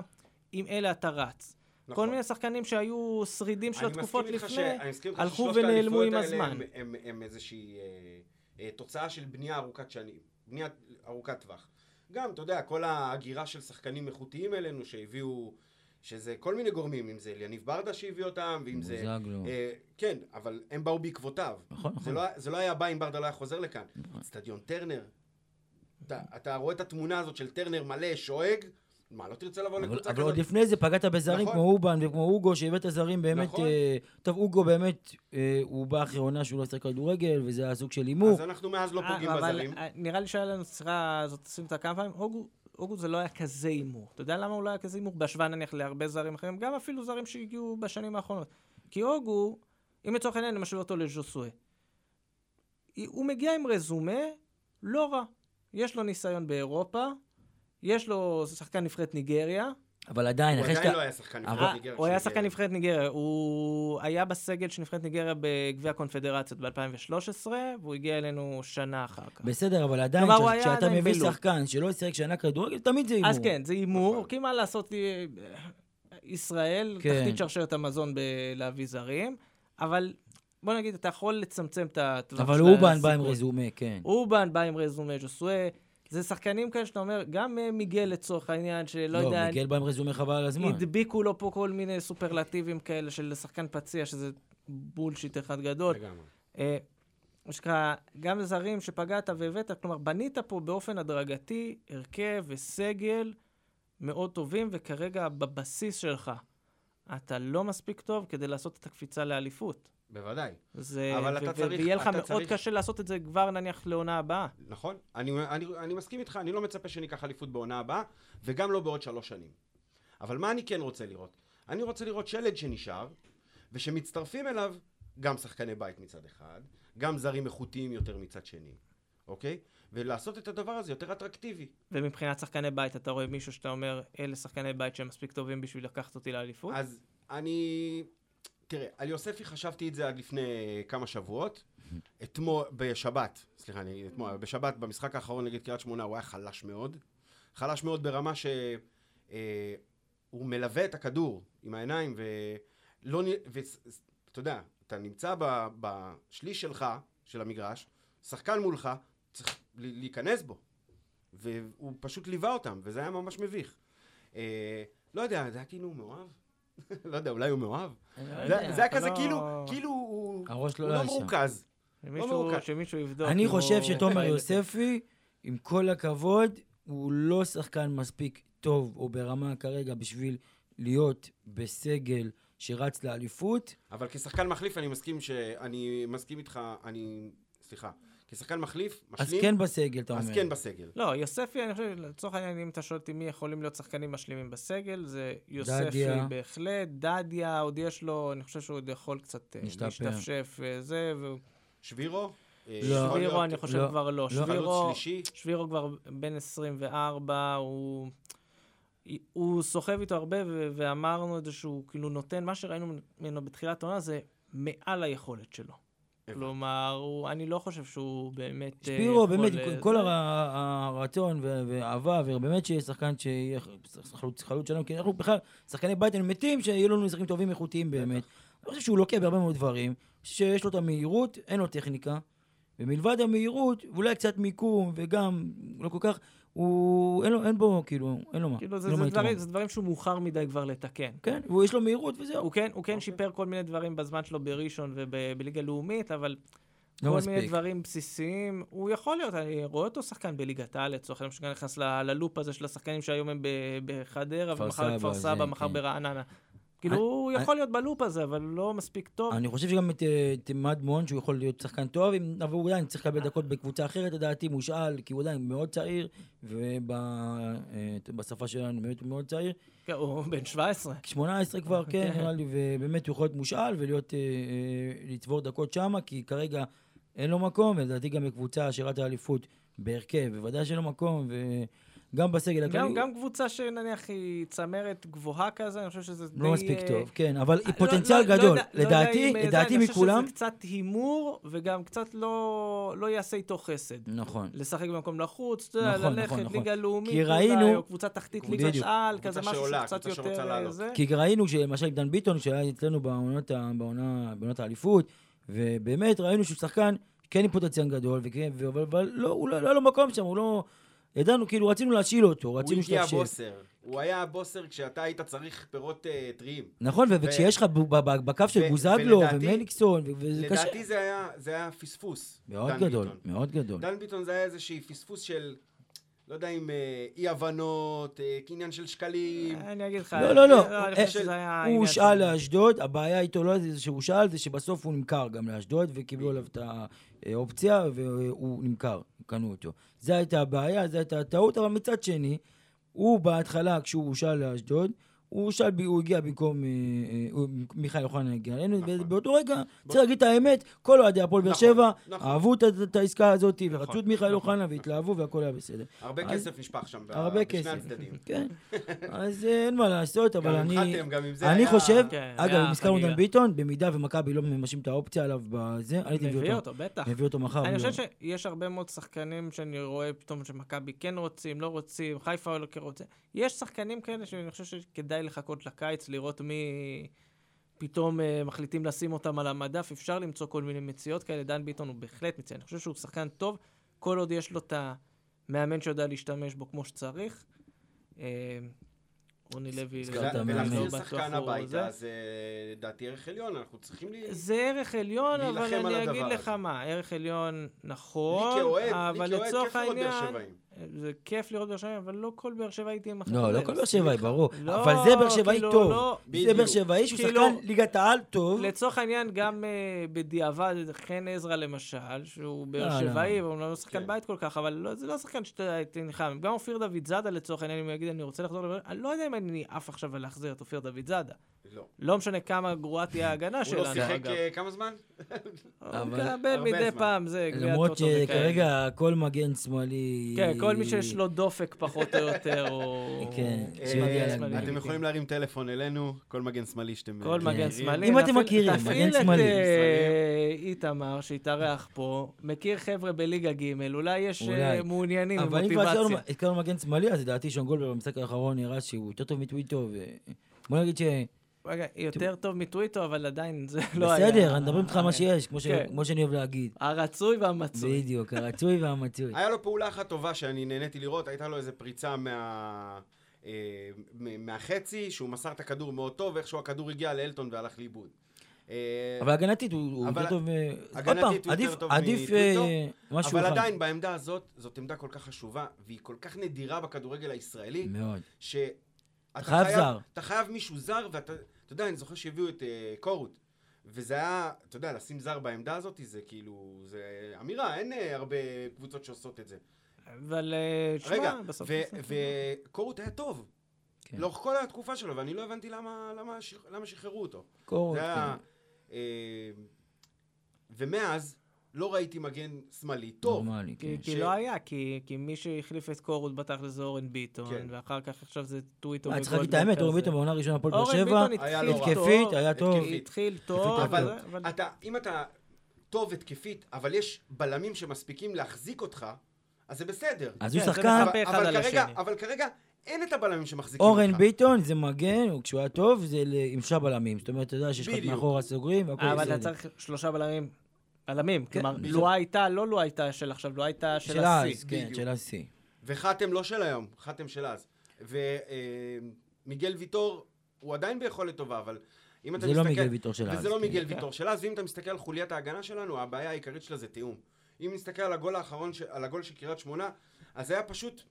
S1: עם אלה אתה רץ. נכון. כל מיני שחקנים שהיו שרידים של התקופות לפני, הלכו ונעלמו עם הזמן. הם,
S3: הם, הם איזושהי אה, אה, תוצאה של בנייה ארוכת שנים, בנייה ארוכת טווח. גם, אתה יודע, כל ההגירה של שחקנים איכותיים אלינו שהביאו שזה כל מיני גורמים, אם זה יניב ברדה שהביא אותם, ואם זה...
S2: בוזגלו. אה,
S3: כן, אבל הם באו בעקבותיו.
S2: נכון, נכון.
S3: זה לא, זה לא היה בא אם ברדה לא היה חוזר לכאן. נכון. אצטדיון טרנר, אתה, אתה רואה את התמונה הזאת של טרנר מלא, שואג, מה, לא תרצה לבוא
S2: אבל,
S3: לקבוצה
S2: אבל
S3: כזאת?
S2: עוד לפני זה פגעת בזרים
S3: נכון.
S2: כמו אובן וכמו אוגו, שהבאת זרים באמת...
S3: נכון.
S2: אה, טוב, אוגו באמת, אה, הוא בא אחרי עונה שהוא לא עושה כדורגל, וזה היה סוג של הימור.
S3: אז אנחנו מאז לא פוגעים
S1: אה, אבל
S3: בזרים.
S1: אה, נראה לי שהיה לנו שיחה הזאת, עשינו אותה כמה פעמים, הוגו, הוגו זה לא היה כזה הימור. אתה יודע למה הוא לא היה כזה הימור? בהשוואה נניח להרבה זרים אחרים, גם אפילו זרים שהגיעו בשנים האחרונות. כי הוגו, אם לצורך העניין נמשווה אותו לז'וסואה, הוא מגיע עם רזומה לא רע. יש לו ניסיון באירופה, יש לו שחקן נבחרת ניגריה,
S2: אבל עדיין,
S3: הוא
S2: אחרי
S3: עדיין
S2: שאתה...
S3: לא היה שחקן
S2: אבל-
S3: נבחרת ניגריה
S1: הוא היה. שחקן נבחרת ניגריה, הוא היה בסגל של נבחרת ניגריה בגביע הקונפדרציות ב-2013, והוא הגיע אלינו שנה אחר כך.
S2: בסדר, אבל עדיין,
S1: הוא
S2: כשאתה
S1: עדיין
S2: מביא. שחקן שלא ישחק שנה כדורגל, תמיד זה הימור.
S1: אז כן, זה הימור,
S3: נכון.
S1: כי מה לעשות, אה, ישראל,
S2: כן.
S1: תחתית שרשרת המזון בלהביא זרים, אבל בוא נגיד, אתה יכול לצמצם את הטווח
S2: אבל
S1: של
S2: אובן בא עם. רזומה, כן.
S1: אובן בא עם רזומה, ז'וסואה, זה שחקנים כאלה שאתה אומר, גם אה, מיגל לצורך העניין, שלא יודע,
S2: מיגל בא עם רזומה חבל על הזמן.
S1: הדביקו לו פה כל מיני סופרלטיבים כאלה של שחקן פציע, שזה בולשיט אחד גדול.
S3: לגמרי.
S1: אה, מה שנקרא, גם זרים שפגעת והבאת, כלומר, בנית פה באופן הדרגתי הרכב וסגל מאוד טובים, וכרגע בבסיס שלך אתה לא מספיק טוב כדי לעשות את הקפיצה לאליפות.
S3: בוודאי.
S1: זה,
S3: אבל אתה צריך-
S1: ויהיה לך מאוד
S3: צריך-
S1: קשה לעשות את זה כבר נניח לעונה הבאה.
S3: נכון. אני, אני, אני מסכים איתך, אני לא מצפה שניקח אליפות בעונה הבאה, וגם לא בעוד שלוש שנים. אבל מה אני כן רוצה לראות? אני רוצה לראות שלד שנשאר, ושמצטרפים אליו גם שחקני בית מצד אחד, גם זרים איכותיים יותר מצד שני, אוקיי? ולעשות את הדבר הזה יותר אטרקטיבי.
S1: ומבחינת שחקני בית, אתה רואה מישהו שאתה אומר, אלה שחקני בית שהם מספיק טובים בשביל לקחת אותי לאליפות?
S3: אז אני... תראה, על יוספי חשבתי את זה עד לפני כמה שבועות. אתמול, בשבת, סליחה, אני אתמול, בשבת, במשחק האחרון נגד קריית שמונה, הוא היה חלש מאוד. חלש מאוד ברמה שהוא אה, מלווה את הכדור עם העיניים, ולא... ואתה יודע, אתה נמצא ב, בשליש שלך, של המגרש, שחקן מולך, צריך להיכנס בו. והוא פשוט ליווה אותם, וזה היה ממש מביך. אה, לא יודע, זה היה כאילו מאוהב? לא יודע, אולי הוא מאוהב?
S1: לא
S3: זה- היה כזה
S1: לא-
S3: כאילו, כאילו הוא
S2: לא
S3: הוא לא. מרוכז.
S1: שמישהו, יבדוק.
S2: אני חושב שתומר. יוספי, עם כל הכבוד, הוא לא שחקן מספיק טוב או ברמה כרגע בשביל להיות בסגל שרץ לאליפות.
S3: אבל כשחקן מחליף אני מסכים ש... אני מסכים איתך, אני... סליחה. כשחקן מחליף,
S2: אז
S3: משלים,
S2: כן בסגל, אתה אומר.
S3: אז כן בסגל.
S1: לא, יוספי, אני חושב, לצורך העניין, אם אתה שואל אותי מי יכולים להיות שחקנים משלימים בסגל, זה יוספי
S2: דדיה.
S1: בהחלט, דדיה, עוד יש לו, אני חושב שהוא עוד יכול קצת אה. להשתפשף וזה, והוא-
S3: שבירו? אה,
S2: לא.
S1: שבירו, אני חושב
S2: לא,
S1: כבר לא.
S2: לא.
S1: שבירו,
S3: שלישי?
S1: שבירו כבר בן 24, הוא... הוא סוחב איתו הרבה, ו- ואמרנו את זה שהוא כאילו נותן, מה שראינו ממנו בתחילת העונה זה מעל היכולת שלו. כלומר, הוא, אני לא חושב שהוא באמת... אה,
S2: שפירו, באמת,
S1: אה,
S2: עם כל
S1: זה.
S2: הר- הרצון והאהבה, ובאמת שיהיה שחקן שיהיה חלוץ חלוץ שלנו, כי אנחנו בכלל, שחקני בית, הם מתים שיהיו לנו משחקים טובים איכותיים באמת. אני חושב שהוא לוקה בהרבה מאוד דברים, שיש לו את המהירות, אין לו טכניקה, ומלבד המהירות, ואולי קצת מיקום, וגם לא כל כך, הוא, אין, לו, אין בו, כאילו, אין לו מה.
S1: כאילו, זה,
S2: לו
S1: זה, דברים. זה דברים שהוא מאוחר מדי כבר לתקן.
S2: כן, ויש לו מהירות וזהו.
S1: הוא כן, הוא כן
S3: אוקיי.
S1: שיפר כל מיני דברים בזמן שלו בראשון ובליגה לאומית, אבל
S2: לא
S1: כל
S2: מספיק.
S1: מיני דברים בסיסיים, הוא יכול להיות, אני רואה אותו שחקן בליגת העל, לצורך העניין, שגם נכנס ללופ הזה של השחקנים שהיום הם בחדרה, ומחר בכפר
S2: סבא,
S1: מחר
S2: כן.
S1: ברעננה. כאילו,
S2: אני-
S1: הוא יכול להיות בלופ הזה, אבל לא מספיק טוב.
S2: אני חושב שגם את, אה, מדמון, שהוא יכול להיות שחקן טוב, אבל הוא עדיין צריך לקבל דקות בקבוצה אחרת, לדעתי, מושאל, כי הוא עדיין מאוד צעיר, ובשפה שלנו באמת הוא מאוד צעיר.
S1: כן, הוא בן 17.
S2: 18 כבר, כן,
S1: כן.
S2: נראה לי, ובאמת הוא יכול להיות מושאל ולהיות, אה, אה, לצבור דקות שמה, כי כרגע אין לו מקום, ולדעתי גם בקבוצה שירת האליפות בהרכב, בוודאי שאין לו מקום, וגם בסגל הכללי,
S1: גם, גם קבוצה שנניח היא צמרת גבוהה כזה, אני חושב שזה די...
S2: לא מספיק
S1: אה,
S2: טוב, כן, אבל היא
S1: לא-
S2: פוטנציאל
S1: לא- לא
S2: גדול.
S1: לא
S2: לדעתי,
S1: אה, זה,
S2: לדעתי
S1: אני חושב
S2: מכולם,
S1: שזה קצת הימור, וגם קצת לא, לא יעשה איתו חסד.
S2: נכון.
S1: לשחק במקום לחוץ, אתה יודע,
S2: נכון,
S1: ללכת
S2: נכון, נכון.
S1: ליגה לאומית,
S2: כי
S1: אולי,
S2: ראינו-
S1: או קבוצה תחתית ליגת
S2: בדיוק.
S1: על,
S3: קבוצה
S1: כזה משהו
S3: שעולה,
S1: שקצת יותר אה,
S3: לעלות.
S1: זה.
S2: כי ראינו שלמשל דן ביטון, שהיה אצלנו בעונות, ה- בעונה, בעונות האליפות, ובאמת ראינו שהוא שחקן כן עם פוטנציאל גדול, אבל, לא, הוא לא, לא היה לו מקום שם, הוא לא... ידענו, כאילו, רצינו להשיל אותו,
S3: הוא
S2: רצינו
S3: הגיע
S2: שתפשט.
S3: בוסר. הוא היה הבוסר כשאתה היית צריך פירות אה, טריים.
S2: נכון, ו- וכשיש לך ב- ב- בקו של
S3: ו-
S2: בוזגלו
S3: ולדעתי-
S2: ומליקסון, ו- וזה קשה.
S3: לדעתי זה היה, זה היה פספוס.
S2: מאוד
S3: דן
S2: גדול,
S3: ביטון.
S2: מאוד גדול.
S3: דן ביטון זה היה איזושהי פספוס של... לא יודע אם אה, אי-הבנות, אה, קניין של שקלים.
S1: אני אגיד לך...
S2: לא, לא, לא.
S1: אני חושב שזה היה
S2: הוא הושאל לאשדוד, הבעיה איתו לא זה שהוא שאל, זה שבסוף הוא נמכר גם לאשדוד, וקיבלו עליו את האופציה, והוא נמכר, קנו אותו. זו הייתה הבעיה, זו הייתה הטעות, אבל מצד שני, הוא בהתחלה, כשהוא הושאל לאשדוד, הוא הושאל, ב- הוא הגיע במקום, אה, אה, מיכאל אוחנה הגיע אלינו,
S3: נכון.
S2: ובאותו רגע, צריך להגיד את האמת, כל אוהדי הפועל באר
S3: נכון,
S2: שבע
S3: נכון.
S2: אהבו את- העסקה הזאת, ורצו את מיכאל אוחנה. והתלהבו, והכל היה בסדר.
S3: הרבה כסף נשפך שם, בשני. הצדדים.
S2: כן, אז אה, אין מה לעשות, אבל אני... אני חושב,
S1: כן,
S2: אגב, אם הזכרנו. דן ביטון, במידה ומכבי לא מממשים את האופציה עליו בזה, אני הייתי
S1: מביא.
S2: אותו,
S1: בטח.
S2: מביא אותו מחר.
S1: אני
S2: לא.
S1: חושב שיש הרבה מאוד שחקנים שאני רואה פתאום שמכבי כן רוצים, לא רוצים, חיפה לא כן רוצה. יש שחקנים כאלה שאני חושב שכדאי לחכות לקיץ, לראות מי פתאום אה, מחליטים לשים אותם על המדף. אפשר למצוא כל מיני מציאות כאלה. דן ביטון הוא בהחלט מציע. אני חושב שהוא שחקן טוב, כל עוד יש לו את המאמן שיודע להשתמש בו כמו שצריך. אה, רוני לוי,
S2: הזכרת
S1: לא.
S3: ולהחזיר
S1: בטוח
S3: שחקן הביתה,
S1: זה.
S3: זה לדעתי ערך עליון, אנחנו צריכים לי...
S1: זה ערך עליון, אבל
S3: להילחם על
S1: אני אגיד
S3: הדבר
S1: לך
S3: הזה.
S1: מה, ערך עליון
S3: לי
S1: נכון, אבל לצורך העניין. זה כיף לראות באר שבעי, אבל לא כל באר שבעי תהיה מחר.
S2: לא, לא כל באר שבעי, ברור.
S1: לא,
S2: אבל זה באר שבעי
S1: כאילו,
S2: טוב.
S1: לא.
S2: זה באר. שבעי שהוא
S1: כאילו-
S2: שחקן ליגת העל טוב.
S1: לצורך העניין, גם uh, בדיעבד, חן עזרא למשל, שהוא באר
S2: לא, לא.
S1: שבעי, הוא לא שחקן
S3: כן.
S1: בית כל כך, אבל לא, זה לא שחקן שאתה תנלחם. גם אופיר דוד זאדה, לצורך העניין, אם הוא יגיד, אני רוצה לחזור לבאר, אני לא יודע אם אני עף עכשיו להחזיר את אופיר דוד זאדה.
S3: לא.
S1: לא משנה כמה גרועה תהיה ההגנה
S3: הוא
S1: שלנו,
S3: לא שיחק
S1: אגב.
S3: אה, כמה זמן?
S1: הוא מקבל מדי. פעם, זה גביע
S2: למרות
S1: הטוטו וכאלה.
S2: שכרגע כל מגן שמאלי...
S1: כן, כל מי שיש לו דופק פחות או יותר, הוא...
S2: כן,
S1: הוא
S2: להגנה.
S1: שמאלי.
S3: אתם יכולים להרים טלפון אלינו, כל מגן שמאלי שאתם
S1: כל
S3: אה,
S1: מגן. שמאלי.
S2: אם אתם מכירים,
S1: תפעיל
S2: מגן
S1: את
S2: שמאלי.
S1: אה, איתמר, שהתארח פה, מכיר חבר'ה בליגה ג', אולי יש אה. מעוניינים עם
S2: אבל אם כבר
S1: מוטיבציה.
S2: הזכרנו את כל מגן שמאלי, אז לדעתי שון גולדברג במשחק האחרון נראה שהוא יותר טוב מטוויטו. בוא נגיד ש...
S1: רגע, יותר טוב מטוויטו, אבל עדיין זה לא היה...
S2: בסדר, אני מדבר איתך על מה שיש, כמו ש-
S1: כן.
S2: כמו שאני אוהב להגיד.
S1: הרצוי והמצוי.
S2: בדיוק, הרצוי והמצוי.
S3: היה לו פעולה אחת טובה שאני נהניתי לראות, הייתה לו איזה פריצה מה... אה, מהחצי, שהוא מסר את הכדור מאוד טוב, ואיכשהו הכדור הגיע לאלטון והלך לאיבוד. אה,
S2: אבל הגנתית הוא יותר טוב... עוד
S3: הגנתית
S2: פעם,
S3: הוא יותר
S2: עדיף-
S3: טוב מטוויטו,
S2: אה,
S3: אבל. עדיין בעמדה הזאת, זאת עמדה כל כך חשובה, והיא כל כך נדירה בכדורגל הישראלי,
S2: מאוד.
S3: שאתה
S2: חייב זר.
S3: אתה חייב מישהו זר, ואתה, אתה יודע, אני זוכר שהביאו את אה, קורות, וזה היה, אתה יודע, לשים זר בעמדה הזאת, זה כאילו, זה אמירה, אין אה, הרבה קבוצות שעושות את זה.
S1: אבל אה, שמע,
S3: רגע,
S1: בסוף...
S3: ו- וקורות היה טוב.
S2: כן.
S3: לאורך כל התקופה שלו, ואני לא הבנתי למה, למה, שח- למה שחררו אותו.
S2: קורות,
S3: זה היה...
S2: כן.
S3: אה, ומאז לא ראיתי מגן שמאלי טוב.
S2: נורמלי, כן.
S1: כי, לא היה, כי, כי מי שהחליף את קורות בתכל'ס זה אורן ביטון,
S3: כן.
S1: ואחר כך עכשיו זה טוויטו
S2: אה, צריך להגיד את האמת, אורן ביטון בעונה הראשונה הפועל באר
S1: אורן
S2: שבע,
S3: לא.
S2: התקפית, היה טוב.
S1: התחיל טוב,
S2: אבל-
S1: אבל... אבל...
S3: אתה, אם אתה טוב התקפית, אבל יש בלמים שמספיקים להחזיק אותך, אז זה בסדר.
S2: אז הוא
S1: כן, זה
S2: שחקן,
S3: אבל
S1: על
S3: כרגע. אבל אין את הבלמים שמחזיקים
S2: אורן
S3: אותך.
S2: ביטון זה מגן, כשהוא היה טוב, זה עם שלושה בלמים. זאת אומרת, אתה יודע שיש לך. מאחורה סוגרים, והכל
S1: אבל
S2: בסדר.
S1: אתה צריך שלושה בלמים. בלמים,
S2: כן,
S1: כלומר. לואה הייתה, לא לואה הייתה של עכשיו, לואה הייתה של
S2: של אז,
S1: השיא.
S2: כן. של השיא.
S3: וחתם לא של היום, חתם של אז. ומיגל ויטור, הוא עדיין ביכולת טובה, אבל אם אתה
S2: זה לא
S3: מסתכל...
S2: מיגל ויטור של אז.
S3: וזה לא
S2: כן.
S3: מיגל ויטור של אז, ואם אתה מסתכל על חוליית ההגנה שלנו, הבעיה העיקרית שלה זה תיאום. אם נסתכל על הגול האחרון, על הגול של קריית שמונה, אז זה היה פשוט,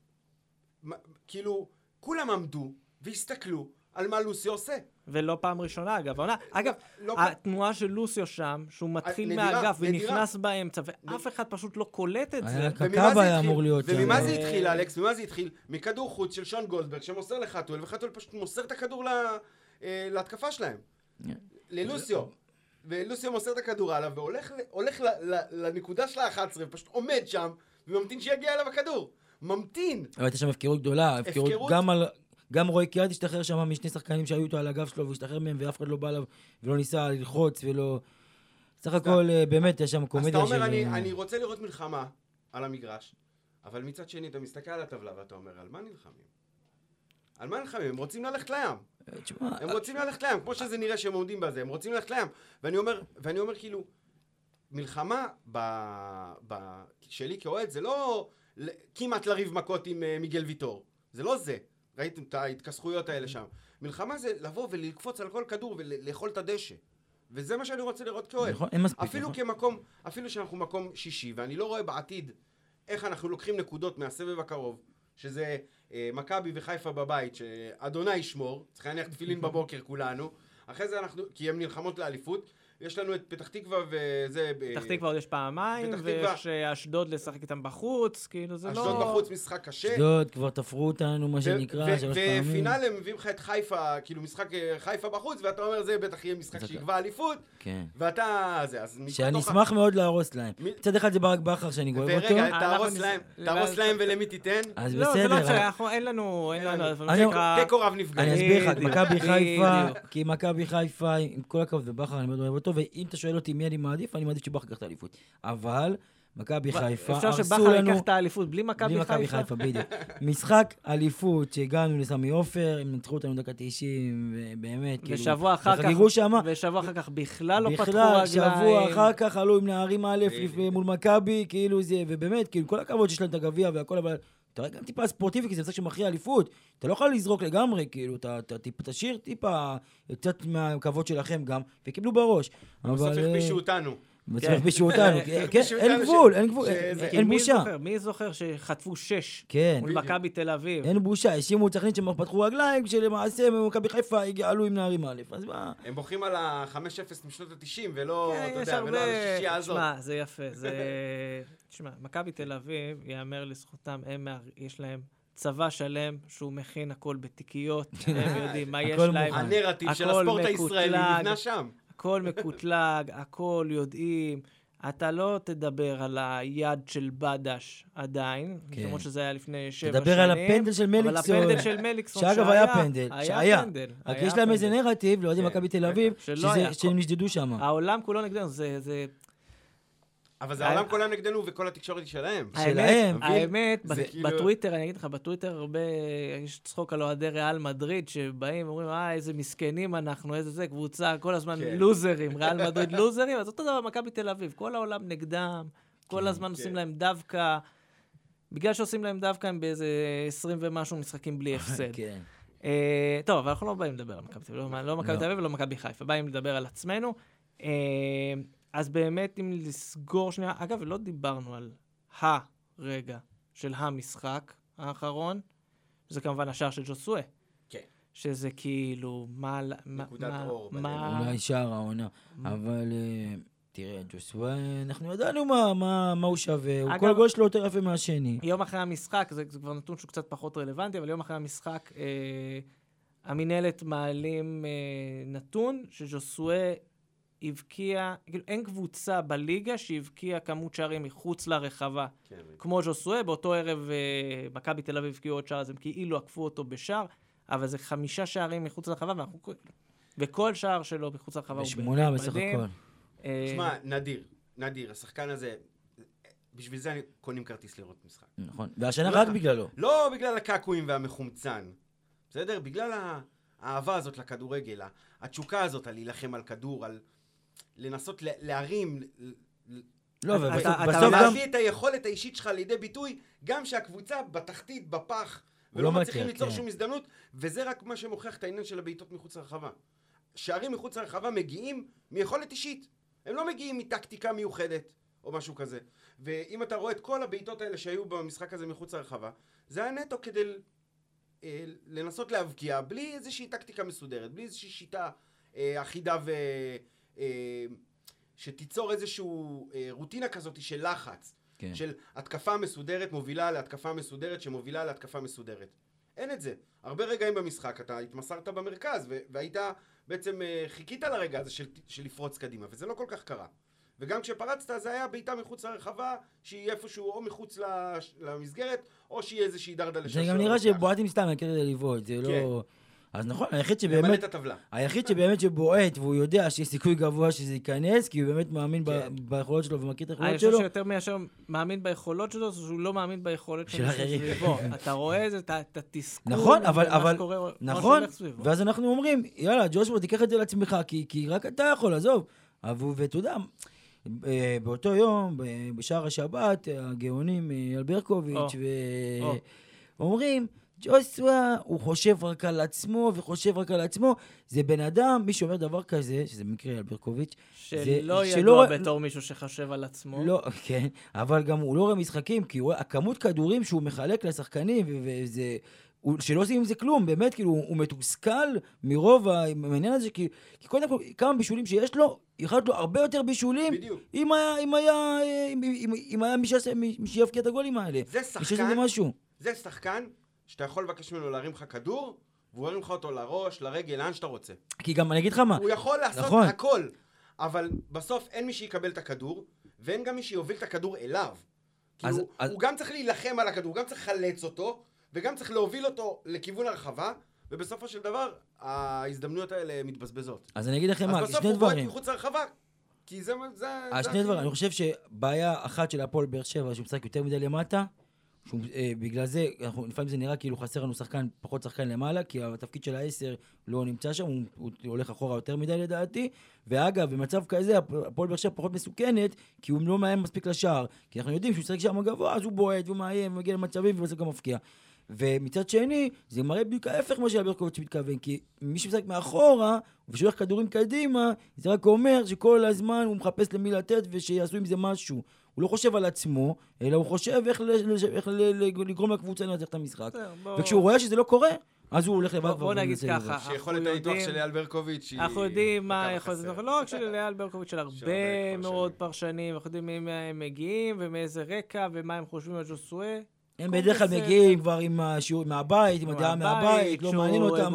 S3: כאילו, כולם עמדו והסתכלו על מה לוסי עושה.
S1: ולא פעם ראשונה, אגב. העונה- אגב,
S3: לא-
S1: התנועה של לוסיו שם, שהוא מתחיל
S3: נדירה,
S1: מהאגף
S3: נדירה.
S1: ונכנס באמצע, ואף אחד פשוט לא קולט את זה.
S2: היה
S3: זה
S2: היה
S3: התחיל?
S2: אמור להיות שם.
S3: וממה זה התחיל, אלכס? ממה זה התחיל? מכדור חוץ של שון גולדברג שמוסר לחתואל, וחתואל פשוט מוסר את הכדור ל- אה, להתקפה שלהם. ללוסיו. ולוסיו מוסר את הכדור עליו, והולך ל- הולך ל- ל- לנקודה של ה-11, ופשוט עומד שם, וממתין שיגיע אליו הכדור. ממתין.
S2: אבל הייתה שם הפקרות גדולה, הפקרות
S3: הפקרות?
S2: גם על... גם רועי קיאט השתחרר שם משני שחקנים שהיו איתו על הגב שלו, והוא השתחרר מהם, ואף אחד לא בא אליו, ולא ניסה ללחוץ, ולא... סך הכל, אה, באמת, יש שם
S3: אז
S2: קומדיה
S3: אתה
S2: של...
S3: אומר, אני,
S2: אה,
S3: אני רוצה לראות מלחמה על המגרש, אבל מצד שני, אתה מסתכל על הטבלה ואתה אומר, על מה נלחמים? על מה נלחמים? הם רוצים ללכת לים.
S2: אה, תשמע,
S3: הם רוצים ללכת לים, כמו שזה נראה שהם עומדים בזה, הם רוצים ללכת לים. ואני אומר, ואני אומר כאילו, מלחמה ב, ב, שלי כאוהד זה לא כמעט לריב מכות עם מיגל ויטור. זה לא זה. ראיתם את ההתכסחויות האלה שם. מלחמה זה לבוא ולקפוץ על כל כדור ולאכול את הדשא. וזה מה שאני רוצה לראות כאוהד.
S2: נכון, אין מספיק,
S3: אפילו
S2: נכון?
S3: כמקום, אפילו שאנחנו מקום שישי, ואני לא רואה בעתיד איך אנחנו לוקחים נקודות מהסבב הקרוב, שזה אה, מכבי וחיפה בבית, שאדוני ישמור, צריך להניח תפילין בבוקר כולנו. אחרי זה אנחנו, כי הן נלחמות לאליפות. יש לנו את פתח תקווה וזה...
S1: פתח תקווה עוד יש פעמיים, ויש אה, אשדוד לשחק איתם בחוץ, כאילו זה
S3: לא... אשדוד בחוץ משחק קשה.
S2: אשדוד, כבר תפרו אותנו, מה שנקרא,
S3: שלוש פעמים. ופינאלה מביאים לך את חיפה, כאילו משחק אה, חיפה בחוץ, ואתה אומר, זה בטח יהיה משחק שיקבע אליפות.
S2: כן.
S3: ואתה... זה, אז
S2: שאני אשמח מאוד להרוס להם. מצד אחד זה ברק בכר שאני אוהב אותו.
S3: ורגע, תהרוס להם ולמי תיתן?
S2: אז בסדר. לא, זה לא
S1: צריך, אין לנו... אין לנו...
S3: תיקו רב נפגעים.
S2: אני אסביר לך, מכבי חיפה, כי מכבי חיפה, עם כל הכבוד, ובכר אני מאוד אוהב אותו, ואם אתה שואל אותי מי אני מעדיף, אני מעדיף שבכר ייקח את האליפות. אבל... מכבי חיפה, הרסו לנו...
S1: אפשר שבכר ייקח את האליפות בלי מכבי חיפה?
S2: בלי מכבי חיפה, בדיוק. משחק אליפות שהגענו לסמי עופר, הם נצחו אותנו דקה 90, ובאמת,
S1: כאילו... ושבוע אחר כך...
S2: שמה.
S1: ושבוע אחר כך בכלל לא פתחו רגליים. בכלל,
S2: שבוע אחר כך עלו עם נערים א' מול מכבי, כאילו זה, ובאמת, כאילו, כל הכבוד שיש להם את הגביע והכל, אבל... אתה רואה גם טיפה ספורטיבי, כי זה משחק שמכריע אליפות. אתה לא יכול לזרוק לגמרי, כאילו, תשאיר טיפה, קצת מהכבוד שלכם גם, וקיבלו בראש.
S3: בסוף הכפישו אותנו.
S2: בסוף הכפישו אותנו, כן, אין גבול, אין גבול, אין בושה.
S1: מי זוכר שחטפו שש
S2: כן.
S1: מול מכבי תל אביב?
S2: אין בושה, האשימו את סכנין שהם פתחו רגליים, כשלמעשה מכבי חיפה עלו עם נערים א', אז מה?
S3: הם בוכים על ה-5-0 משנות ה-90, ולא, כן, אתה יודע, ולא על השישייה הזאת.
S1: תשמע, זה יפה, זה... תשמע, מכבי תל אביב, ייאמר לזכותם, יש להם צבא שלם שהוא מכין הכל בתיקיות, הם יודעים מה יש להם.
S3: הנרטיב של הספורט הישראלי נבנה שם.
S1: הכל מקוטלג, הכל יודעים. אתה לא תדבר על היד של בדש עדיין, כן. למרות שזה היה לפני שבע שנים.
S2: תדבר על הפנדל של מליקסון.
S1: אבל הפנדל של מליקסון
S2: שהיה. שאגב היה פנדל.
S1: היה
S2: שהיה.
S1: פנדל.
S2: רק יש להם איזה נרטיב, לא יודעים כן. מכבי תל אביב, שהם נשדדו שם.
S1: העולם כולו נגדנו, זה, זה
S3: אבל זה העולם כולם נגדנו וכל התקשורת היא שלהם.
S2: שלהם.
S1: האמת, כאילו- בטוויטר, אני אגיד לך, בטוויטר הרבה, יש צחוק על אוהדי ריאל מדריד, שבאים ואומרים, אה, איזה מסכנים אנחנו, איזה זה, קבוצה, כל הזמן כן. לוזרים, ריאל מדריד לוזרים, אז אותו דבר מכבי תל אביב, כל העולם נגדם, כל כן, הזמן עושים כן. להם דווקא, בגלל שעושים להם דווקא הם באיזה 20 ומשהו משחקים בלי הפסד.
S2: כן.
S1: אה, טוב, אבל אנחנו לא באים לדבר על מכבי תל אביב, לא מכבי לא. תל אביב ולא מכבי חיפה, באים לדבר על עצמנו. אה, אז באמת, אם לסגור שנייה, אגב, לא דיברנו על הרגע של המשחק האחרון, שזה כמובן השער של ג'וסואה.
S3: כן.
S1: שזה כאילו, מה...
S3: נקודת מה, אור.
S2: מה... אולי שער העונה. אבל uh, תראה, ג'וסואה, אנחנו ידענו מה, מה, מה הוא שווה, אגב, הוא כל גול שלו יותר יפה מהשני.
S1: יום אחרי המשחק, זה, זה כבר נתון שהוא קצת פחות רלוונטי, אבל יום אחרי המשחק, אה, המינהלת מעלים אה, נתון שג'וסואה הבקיע, כאילו אין קבוצה בליגה שהבקיעה כמות שערים מחוץ לרחבה. כן. כמו ז'וסואה, באותו ערב אה, מכבי תל אביב הבקיעו עוד שער, אז הם כאילו עקפו אותו בשער, אבל זה חמישה שערים מחוץ לרחבה, ואנחנו... וכל שער שלו מחוץ לרחבה הוא
S2: בשמונה בסך הכל.
S3: אה, שמע, נדיר, נדיר, השחקן הזה, בשביל זה קונים כרטיס לראות משחק.
S2: נכון, והשנה רק בגללו.
S3: לא בגלל הקעקועים והמחומצן, בסדר? בגלל האהבה הזאת לכדורגל, התשוקה הזאת על להילחם על כדור, על... לנסות להרים,
S2: לא, ובסוף
S3: גם... להביא את היכולת האישית שלך לידי ביטוי, גם שהקבוצה בתחתית, בפח, ולא לא מצליחים ליצור כן. שום הזדמנות, וזה רק מה שמוכיח את העניין של הבעיטות מחוץ לרחבה. שערים מחוץ לרחבה מגיעים מיכולת אישית. הם לא מגיעים מטקטיקה מיוחדת, או משהו כזה. ואם אתה רואה את כל הבעיטות האלה שהיו במשחק הזה מחוץ לרחבה, זה היה נטו כדי אה, לנסות להבקיע, בלי איזושהי טקטיקה מסודרת, בלי איזושהי שיטה אה, אחידה ו... אה, שתיצור איזושהי אה, רוטינה כזאת של לחץ. כן. של התקפה מסודרת מובילה להתקפה מסודרת שמובילה להתקפה מסודרת. אין את זה. הרבה רגעים במשחק אתה התמסרת במרכז והיית בעצם אה, חיכית לרגע הזה של, של לפרוץ קדימה וזה לא כל כך קרה. וגם כשפרצת זה היה בעיטה מחוץ לרחבה שהיא איפשהו או מחוץ למסגרת או שהיא איזושהי לשלוש.
S2: זה גם נראה שבועטים סתם, אני כדי לבעוט, זה לא- כן. לא... אז נכון, היחיד שבאמת, היחיד שבאמת שבועט והוא יודע שיש סיכוי גבוה שזה ייכנס, כי הוא באמת מאמין כן. ביכולות שלו ומכיר את היכולות שלו.
S1: אני חושב שיותר מאשר מאמין ביכולות שלו, זה שהוא לא מאמין ביכולות של אחרים. אתה רואה את התסכול,
S2: נכון, אבל, אבל, נכון, ואז אנחנו אומרים, יאללה, ג'ושבו, תיקח את זה לעצמך, כי, כי רק אתה יכול, עזוב. ואתה יודע, באותו יום, בשער השבת, הגאונים אה, אלברקוביץ', ואומרים, ג'וסווה, הוא חושב רק על עצמו וחושב רק על עצמו. זה בן אדם, מי שאומר דבר כזה, שזה במקרה על ברקוביץ',
S1: שלא ידוע בתור מישהו שחושב על עצמו.
S2: לא, כן, אבל גם הוא לא רואה משחקים, כי הוא הכמות כדורים שהוא מחלק לשחקנים, וזה... הוא, שלא עושים עם זה כלום, באמת, כאילו, הוא מתוסכל מרוב העניין הזה, כי, כי קודם כל, כמה בישולים שיש לו, יכול להיות לו הרבה יותר בישולים,
S3: בדיוק.
S2: אם היה, אם היה, אם, אם, אם היה מי, שיבקיע את הגולים האלה.
S3: זה שחקן, זה, משהו. זה שחקן שאתה יכול לבקש ממנו להרים לך כדור, והוא ירים לך אותו לראש, לרגל, לאן שאתה רוצה.
S2: כי גם, אני אגיד לך מה.
S3: הוא יכול לעשות נכון. הכל, אבל בסוף אין מי שיקבל את הכדור, ואין גם מי שיוביל את הכדור אליו. אז, כאילו, אז... הוא גם צריך להילחם על הכדור, הוא גם צריך לחלץ אותו, וגם צריך להוביל אותו לכיוון הרחבה, ובסופו של דבר, ההזדמנויות האלה מתבזבזות.
S2: אז אני אגיד לכם מה,
S3: שני דברים. אז בסוף הוא בועט מחוץ לרחבה, כי זה... זה,
S2: אז שני דברים, אני חושב שבעיה אחת של הפועל באר שבע, שהוא משחק יותר מדי למטה, שהוא, אה, בגלל זה, אנחנו, לפעמים זה נראה כאילו חסר לנו שחקן, פחות שחקן למעלה, כי התפקיד של העשר לא נמצא שם, הוא, הוא הולך אחורה יותר מדי לדעתי. ואגב, במצב כזה, הפועל באר שבע פחות מסוכנת, כי הוא לא מאיים מספיק לשער. כי אנחנו יודעים שהוא משחק שם גבוה, אז הוא בועט, והוא מאיים, ומגיע למצבים, ובסוף גם מפקיע. ומצד שני, זה מראה בדיוק ההפך ממה שאלברקוביץ' מתכוון, כי מי שמשחק מאחורה, ושולח כדורים קדימה, זה רק אומר שכל הזמן הוא מחפש למי לתת ושיעשו עם זה משהו. הוא לא חושב על עצמו, אלא הוא חושב איך, איך לגרום לקבוצה לנצח את המשחק. וכשהוא רואה שזה לא קורה, אז הוא הולך לבד.
S1: בוא נגיד ככה.
S3: שיכולת הניתוח של אייל ברקוביץ' היא...
S1: אנחנו יודעים מה יכולת הניתוח, לא רק של אייל ברקוביץ', של הרבה מאוד פרשנים, אנחנו יודעים מי הם מגיעים ומאיזה רקע ומה הם חושבים על ג'וסואה.
S2: הם בדרך כלל מגיעים כבר עם השיעור מהבית, עם הדעה מהבית, לא מעניין אותם.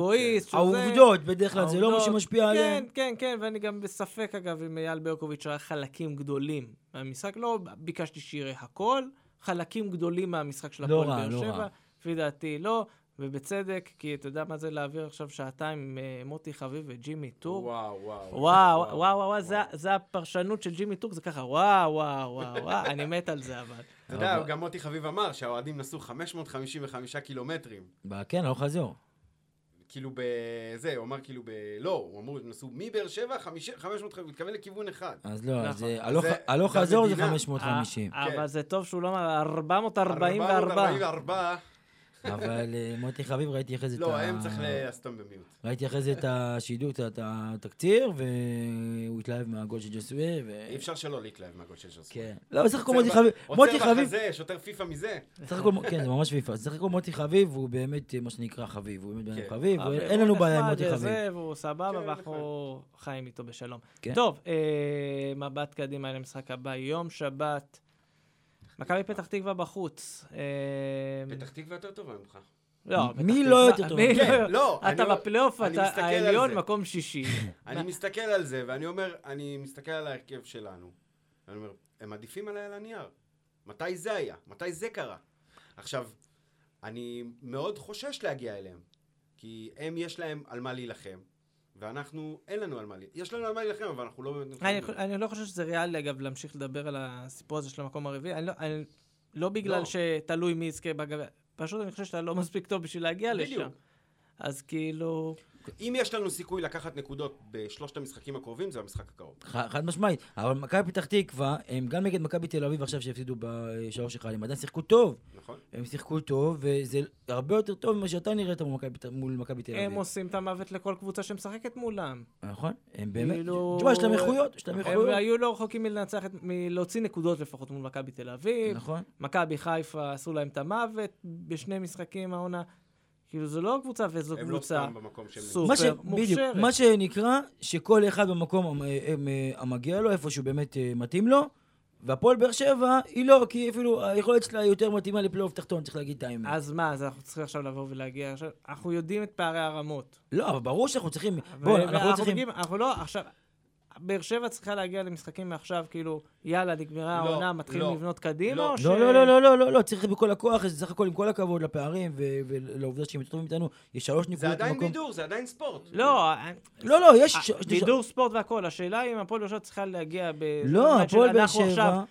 S2: העובדות, בדרך כלל זה לא מה שמשפיע עליהם.
S1: כן, כן, כן, ואני גם בספק, אגב, אם אייל ברקוביץ' ראה חלקים גדולים מהמשחק. לא ביקשתי שיראה הכל, חלקים גדולים מהמשחק של
S2: לא הפועל באר לא שבע.
S1: לפי דעתי לא, ובצדק, כי אתה יודע מה זה להעביר עכשיו שעתיים עם אה, מוטי חביב וג'ימי טור?
S3: וואו,
S1: וואו. וואו, וואו, וואו, זה הפרשנות של ג'ימי טור, זה ככה, וואו, וואו, וואו, אני מת על זה, אבל.
S3: אתה יודע, גם מוטי חביב אמר שהאוהדים נסעו 555 קילומטרים.
S2: כן, הלוך חזור.
S3: כאילו בזה, הוא אמר כאילו ב... לא, הוא אמרו, הם נסעו מבאר שבע, 500, הוא מתכוון לכיוון אחד.
S2: אז לא, אז נכון. הלוך חזור זה 550.
S1: אבל כן. זה טוב שהוא לא אמר 444.
S3: 444.
S2: אבל אה, מוטי חביב, ראיתי אחרי זה
S3: את ה... לא, הם צריך לעשותם במיעוט.
S2: ראיתי אחרי זה את השידור, את התקציר, והוא התלהב מהגול של ג'וסווה.
S3: אי אפשר שלא להתלהב מהגול של ג'וסווה.
S2: כן. לא, בסך הכל מוטי חביב... מוטי
S3: חביב... עוצר בחזה, שוטר פיפא מזה.
S2: בסך הכל, כן, זה ממש פיפא. בסך הכל מוטי חביב הוא באמת מה שנקרא חביב. הוא באמת בן כן. חביב, אין לנו בעיה עם מוטי חביב.
S1: הוא סבבה, כן, ואנחנו חיים איתו בשלום. כן. טוב, אה, מבט קדימה למשחק הבא, יום שבת. מכבי פתח תקווה בחוץ.
S3: אה, פתח תקווה יותר טובה ממך.
S1: לא,
S2: מי לא יותר טוב?
S3: כן, לא.
S1: אתה בפלייאוף, אתה העליון, מקום שישי.
S3: אני מסתכל על זה, ואני אומר, אני מסתכל על ההרכב שלנו. ואני אומר, הם עדיפים עליי על הנייר. מתי זה היה? מתי זה קרה? עכשיו, אני מאוד חושש להגיע אליהם. כי הם, יש להם על מה להילחם. ואנחנו, אין לנו על מה, יש לנו על מה להילחם, אבל אנחנו לא באמת...
S1: אני, אני לא חושב שזה ריאלי, אגב, להמשיך לדבר על הסיפור הזה של המקום הרביעי. אני לא, אני, לא בגלל לא. שתלוי מי יזכה בגביע, פשוט אני חושב שאתה לא מספיק טוב בשביל להגיע בדיוק. לשם. אז כאילו...
S3: אם יש לנו סיכוי לקחת נקודות בשלושת המשחקים הקרובים, זה המשחק הקרוב.
S2: חד משמעית. אבל מכבי פתח תקווה, הם גם נגד מכבי תל אביב עכשיו שהפסידו בשלוש אחד, הם עדיין שיחקו טוב.
S3: נכון.
S2: הם שיחקו טוב, וזה הרבה יותר טוב ממה שאתה נראית מול מכבי תל אביב.
S1: הם עושים את המוות לכל קבוצה שמשחקת מולם.
S2: נכון, הם באמת, כאילו- תשמע, יש להם איכויות, יש להם איכויות.
S1: הם היו לא רחוקים מלנצח, מלהוציא נקודות לפחות מול מכבי תל אביב.
S2: נכון.
S1: מכבי חיפה עשו להם את המוות בשני משחקים העונה. כאילו זו לא קבוצה וזו קבוצה סופר מוכשרת. בדיוק,
S2: מה שנקרא, שכל אחד במקום המגיע לו, איפה שהוא באמת אה, מתאים לו, והפועל באר שבע היא לא, כי אפילו היכולת שלה יותר מתאימה לפלייאוף תחתון, צריך להגיד את האמת.
S1: אז מה, אז אנחנו צריכים עכשיו לבוא ולהגיע עכשיו, אנחנו יודעים את פערי הרמות.
S2: לא, אבל ברור שאנחנו צריכים, בואו, אנחנו לא צריכים...
S1: אנחנו לא, עכשיו, באר שבע צריכה להגיע למשחקים מעכשיו, כאילו, יאללה, נגמרה לא, העונה, מתחילים לא, לבנות קדימה,
S2: לא, או ש... לא, לא, לא, לא, לא, לא, לא, צריך בכל הכוח, זה סך הכל עם כל הכבוד לפערים ולעובדה שהם יותר טובים איתנו, יש שלוש נקודות
S3: במקום... זה עדיין בידור, זה עדיין ספורט.
S1: לא,
S2: לא, לא, יש...
S1: בידור ספורט והכל, השאלה אם הפועל באר שבע צריכה להגיע ב...
S2: לא, הפועל באר שבע...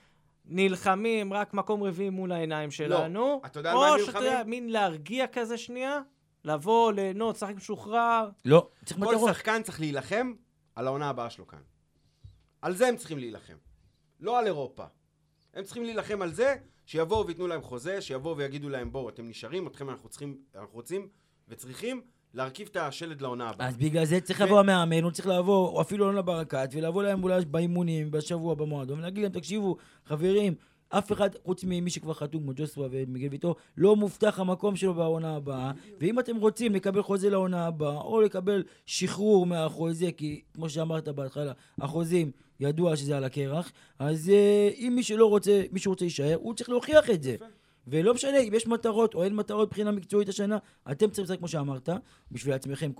S1: נלחמים רק מקום רביעי מול העיניים שלנו. לא,
S3: אתה יודע על מה נלחמים?
S1: או שאתה יודע, מין להרגיע כזה שנייה, לבוא, ליהנות, לשחק משוחרר.
S2: לא,
S3: צריך מטרות. כל שחקן צריך להילחם על העונה הבאה שלו כאן. על זה הם צריכים להילחם. לא על אירופה. הם צריכים להילחם על זה שיבואו וייתנו להם חוזה, שיבואו ויגידו להם, בואו, אתם נשארים, אתכם אנחנו צריכים, אנחנו רוצים וצריכים להרכיב את השלד לעונה הבאה.
S2: אז בגלל זה צריך לבוא המאמן, הוא צריך לבוא, או אפילו לא ברקת, ולבוא להם אולי באימונים, בשבוע, במועדון, ולהגיד להם, תקשיבו, חברים, אף אחד, חוץ ממי שכבר חתום, כמו ג'וסווה ומיגל ויטור, לא מובטח המקום שלו בעונה הבאה. ואם אתם רוצים לקבל חוזה לעונה הבאה, או לקבל שחרור מהחוזה, כי כמו שאמרת בהתחלה, החוזים, ידוע שזה על הקרח, אז uh, אם מי שלא רוצה, מי שרוצה להישאר, הוא צריך להוכיח את זה. ולא משנה אם יש מטרות או אין מטרות מבחינה מקצועית השנה, אתם צריכים לשחק כמו שאמרת, בשביל עצמכם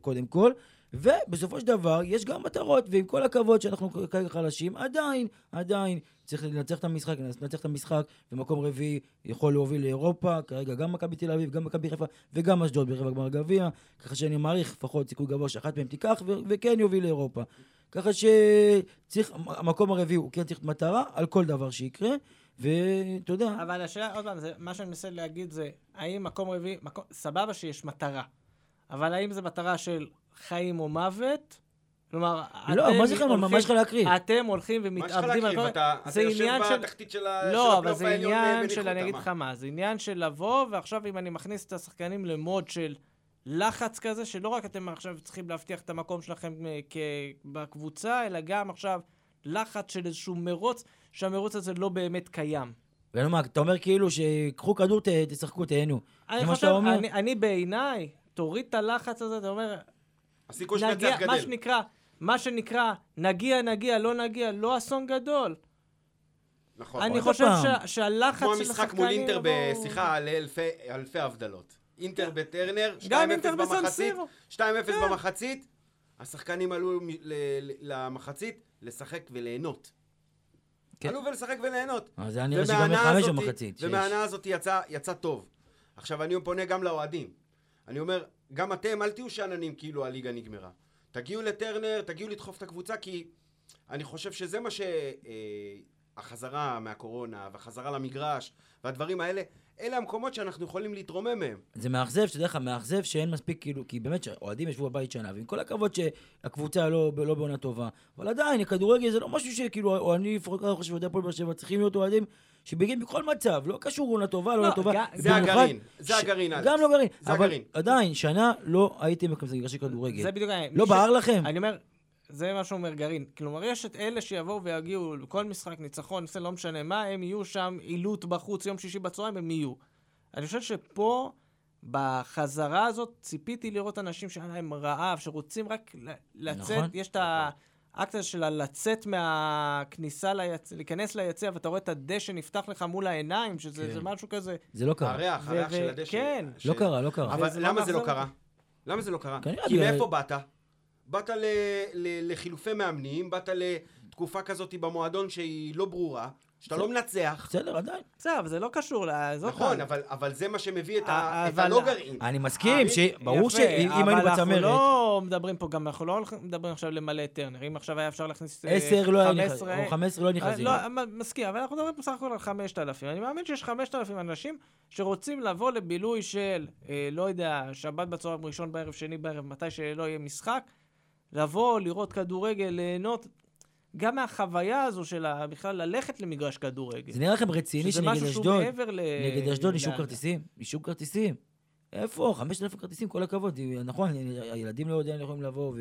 S2: קודם כל, ובסופו של דבר יש גם מטרות, ועם כל הכבוד שאנחנו כרגע חלשים, עדיין, עדיין צריך לנצח את המשחק, לנצח את המשחק, ומקום רביעי יכול להוביל לאירופה, כרגע גם מכבי תל אביב, גם מכבי חיפה וגם אשדוד ברבע גמר גביע, ככה שאני מעריך לפחות סיכוי גבוה שאחת מהם תיקח וכן יוביל לאירופה. ככה שצריך, המקום הרביעי הוא כן צריך מטרה על כל דבר שיקרה. ואתה יודע...
S1: אבל השאלה, עוד פעם, זה, מה שאני מנסה להגיד זה, האם מקום רביעי, מקום, סבבה שיש מטרה, אבל האם זו מטרה של חיים או מוות? כלומר,
S2: לא, מה זה חיים? מה יש לך להקריא?
S1: אתם הולכים ומתאבדים
S3: על כל... אתה, אתה יושב בתחתית של הפלייאוף העליון
S1: לא, אבל זה עניין של, אני אגיד לך מה, זה עניין של לבוא, ועכשיו אם אני מכניס את השחקנים למוד של לחץ כזה, שלא רק אתם עכשיו צריכים להבטיח את המקום שלכם אה, בקבוצה, אלא גם עכשיו לחץ של איזשהו מרוץ, שהמרוץ הזה לא באמת קיים.
S2: ולמה, אתה אומר כאילו שקחו כדור, תשחקו, תהנו.
S1: זה מה שאתה אומר? אני, אני בעיניי, תוריד את הלחץ הזה, אתה אומר...
S3: הסיכוי שנצח גדל.
S1: מה שנקרא, מה שנקרא, נגיע, נגיע, לא נגיע, לא אסון גדול.
S3: נכון.
S1: אני חושב שה, שהלחץ של השחקנים...
S3: כמו המשחק מול אינטר בשיחה על אלפי הבדלות. אינטר בטרנר, 2-0 במחצית, 2-0 כן. במחצית, השחקנים עלו למחצית לשחק וליהנות. כן. עלו ולשחק וליהנות.
S2: זה היה נראה שגם מחמש במחצית.
S3: ומהענה הזאת יצא, יצא טוב. עכשיו אני פונה גם לאוהדים. אני אומר, גם אתם אל תהיו שאננים כאילו הליגה נגמרה. תגיעו לטרנר, תגיעו לדחוף את הקבוצה, כי אני חושב שזה מה שהחזרה אה, מהקורונה והחזרה למגרש והדברים האלה, אלה המקומות שאנחנו יכולים להתרומם מהם.
S2: זה מאכזב, שתדע לך, מאכזב שאין מספיק, כאילו, כי באמת שאוהדים ישבו בבית שנה, ועם כל הכבוד שהקבוצה לא, לא בעונה טובה, אבל עדיין, הכדורגל זה לא משהו שכאילו, או אני לפחות לא חושב, אוהדי הפועל באר שבע צריכים להיות אוהדים שבגיל בכל מצב, לא קשור עונה טובה, לא עונה טובה.
S3: זה הגרעין, זה הגרעין,
S2: אלכס. גם לא גרעין, אבל עדיין, שנה לא הייתם במגרשי כדורגל.
S1: זה בדיוק,
S2: לא בער לכם.
S1: אני אומר, זה מה שאומר גרעין. כלומר, יש את אלה שיבואו ויגיעו לכל משחק, ניצחון, לא משנה מה, הם יהיו שם עילוט בחוץ, יום שישי בצהריים, הם יהיו. אני חושב שפה, בחזרה הזאת, ציפיתי לראות אנשים שהיה להם רעב, שרוצים רק לצאת, נכון. יש את האקט הזה של לצאת מהכניסה ליצ... להיכנס ליציע, ואתה רואה את הדשא נפתח לך מול העיניים, שזה כן. משהו כזה.
S2: זה לא קרה.
S3: הריח, הריח של הדשא.
S1: כן.
S2: ש... לא קרה, לא קרה.
S3: אבל למה זה לא קרה? למה זה לא קרה? כי מאיפה באת? באת לחילופי מאמנים, באת לתקופה כזאת במועדון שהיא לא ברורה. שאתה לא מנצח.
S2: בסדר, עדיין.
S1: בסדר, אבל זה לא קשור
S3: לזאת. נכון, אבל זה מה שמביא את הלא גרעין.
S2: אני מסכים, ברור שאם היינו בצמרת... אבל אנחנו
S1: לא מדברים פה, גם אנחנו לא מדברים עכשיו למלא טרנר. אם עכשיו היה אפשר להכניס
S2: 10 לא היה נכנס, או 15 לא נכנסים.
S1: לא, מסכים, אבל אנחנו מדברים בסך הכל על 5,000. אני מאמין שיש 5,000 אנשים שרוצים לבוא לבילוי של, אה, לא יודע, שבת בצהריים, ראשון בערב, שני בערב, מתי שלא יהיה משחק. לבוא, לראות כדורגל, ליהנות. גם מהחוויה הזו של בכלל ללכת למגרש כדורגל.
S2: זה נראה לכם רציני שנגד אשדוד, נגד אשדוד אישור כרטיסים? אישור כרטיסים. איפה? 5,000 כרטיסים, כל הכבוד. נכון, הילדים לא יודעים יכולים לבוא,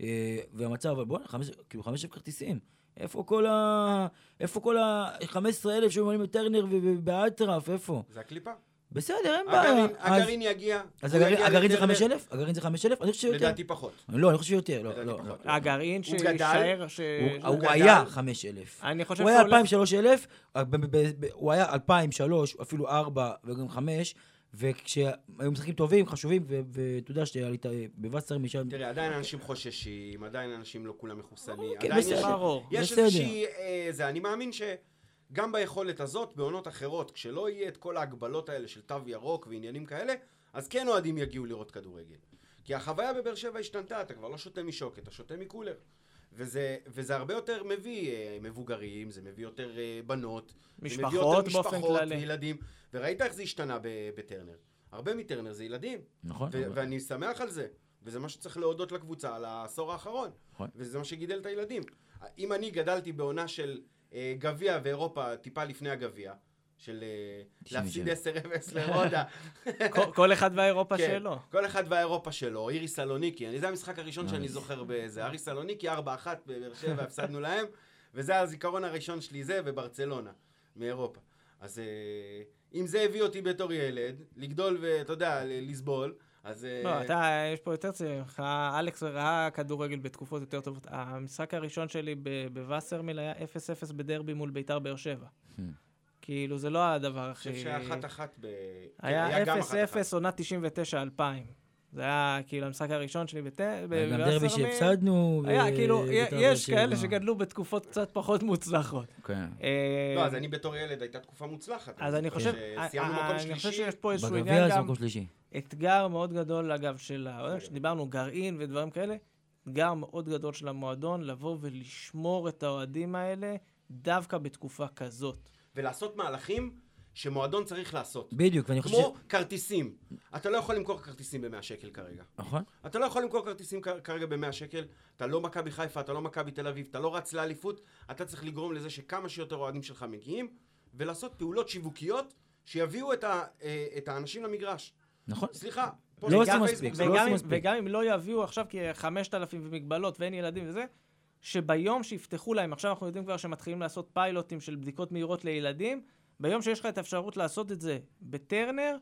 S2: אה, והמצב, אבל בוא'נה, כאילו 5,000 כרטיסים. איפה כל ה... איפה כל ה-15,000 שהיו ממלאים בטרנר ובאטרף, איפה?
S3: זה הקליפה.
S2: בסדר, אין בעיה.
S3: הגרעין יגיע.
S2: אז הגרעין זה 5,000? הגרעין זה 5,000? אני חושב שיותר.
S3: לדעתי פחות.
S2: לא, אני חושב שיותר. לא, לא.
S1: הגרעין שיישאר...
S2: הוא היה 5,000.
S1: אני חושב
S2: שהוא היה 2,000, 3,000, הוא היה 2,000, 3, אפילו 4 וגם 5. וכשהיו משחקים טובים, חשובים, ואתה יודע שאתה עלית בווסטר משם...
S3: תראה, עדיין אנשים חוששים, עדיין אנשים לא כולם מחוסנים.
S2: כן, בסדר.
S3: יש איזושהי... אה, אני מאמין ש... גם ביכולת הזאת, בעונות אחרות, כשלא יהיה את כל ההגבלות האלה של תו ירוק ועניינים כאלה, אז כן אוהדים יגיעו לראות כדורגל. כי החוויה בבאר שבע השתנתה, אתה כבר לא שותה משוקת, אתה שותה מקולר. וזה, וזה הרבה יותר מביא אה, מבוגרים, זה מביא יותר אה, בנות,
S1: משפחות
S3: מביא יותר
S1: משפחות
S3: וילדים. וראית איך זה השתנה בטרנר. הרבה מטרנר זה ילדים.
S2: נכון.
S3: ו- ואני שמח על זה. וזה מה שצריך להודות לקבוצה על העשור האחרון. נכון. וזה מה שגידל את הילדים. אם אני גדלתי בעונה של גביע ואירופה טיפה לפני הגביע, של אה, להפסיד 10-0 לרודה.
S1: כל אחד והאירופה
S3: כן,
S1: שלו.
S3: כל אחד והאירופה שלו. אירי סלוניקי, זה המשחק הראשון שאני זוכר באיזה. ארי סלוניקי, 4-1 בבאר שבע, הפסדנו להם, וזה הזיכרון הראשון שלי, זה וברצלונה, מאירופה. אז אה, אם זה הביא אותי בתור ילד, לגדול ואתה יודע, לסבול, אז... אה,
S1: לא, אתה, יש פה יותר צעיר. אלכס ראה כדורגל בתקופות יותר טובות. המשחק הראשון שלי בווסרמיל היה 0-0 בדרבי מול ביתר באר שבע. Hmm. כאילו, זה לא הדבר הכי...
S3: אני חושב שהיה אחת-אחת ב...
S1: היה 0-0, עונה 99-2000. זה היה כאילו המשחק הראשון שלי בווסרמיל.
S2: גם דרבי שהפסדנו.
S1: היה, כאילו, יש כאלה שגדלו בתקופות קצת פחות מוצלחות.
S2: כן.
S3: אה, לא, אז אני בתור ילד הייתה תקופה מוצלחת.
S1: אז אני חושב,
S3: סיימנו מקום שלישי.
S1: אני חושב שיש פה איזשהו
S2: עניין גם... מקום שלישי.
S1: אתגר מאוד גדול, אגב, של ה... דיברנו גרעין ודברים כאלה, אתגר מאוד גדול של המועדון, לבוא ולשמור את האוהדים האלה דווקא בתקופה כזאת.
S3: ולעשות מהלכים שמועדון צריך לעשות.
S2: בדיוק, ואני
S3: חושב... כמו ש... כרטיסים. אתה לא יכול למכור כרטיסים ב-100 שקל כרגע.
S2: נכון.
S3: אתה לא יכול למכור כרטיסים כרגע ב-100 שקל. אתה לא מכבי חיפה, אתה לא מכבי תל אביב, אתה לא רץ לאליפות. אתה צריך לגרום לזה שכמה שיותר אוהדים שלך מגיעים, ולעשות פעולות שיווקיות שיביאו את, ה, אה, את האנשים למגרש.
S2: נכון.
S3: סליחה.
S2: לא עושים מספיק, לא עושים מספיק.
S1: וגם אם לא יביאו עכשיו כ-5,000 ומגבלות ואין ילדים וזה, שביום שיפתחו להם, עכשיו אנחנו יודעים כבר שמתחילים לעשות פיילוטים של בדיקות מהירות לילדים, ביום שיש לך את האפשרות לעשות את זה בטרנר,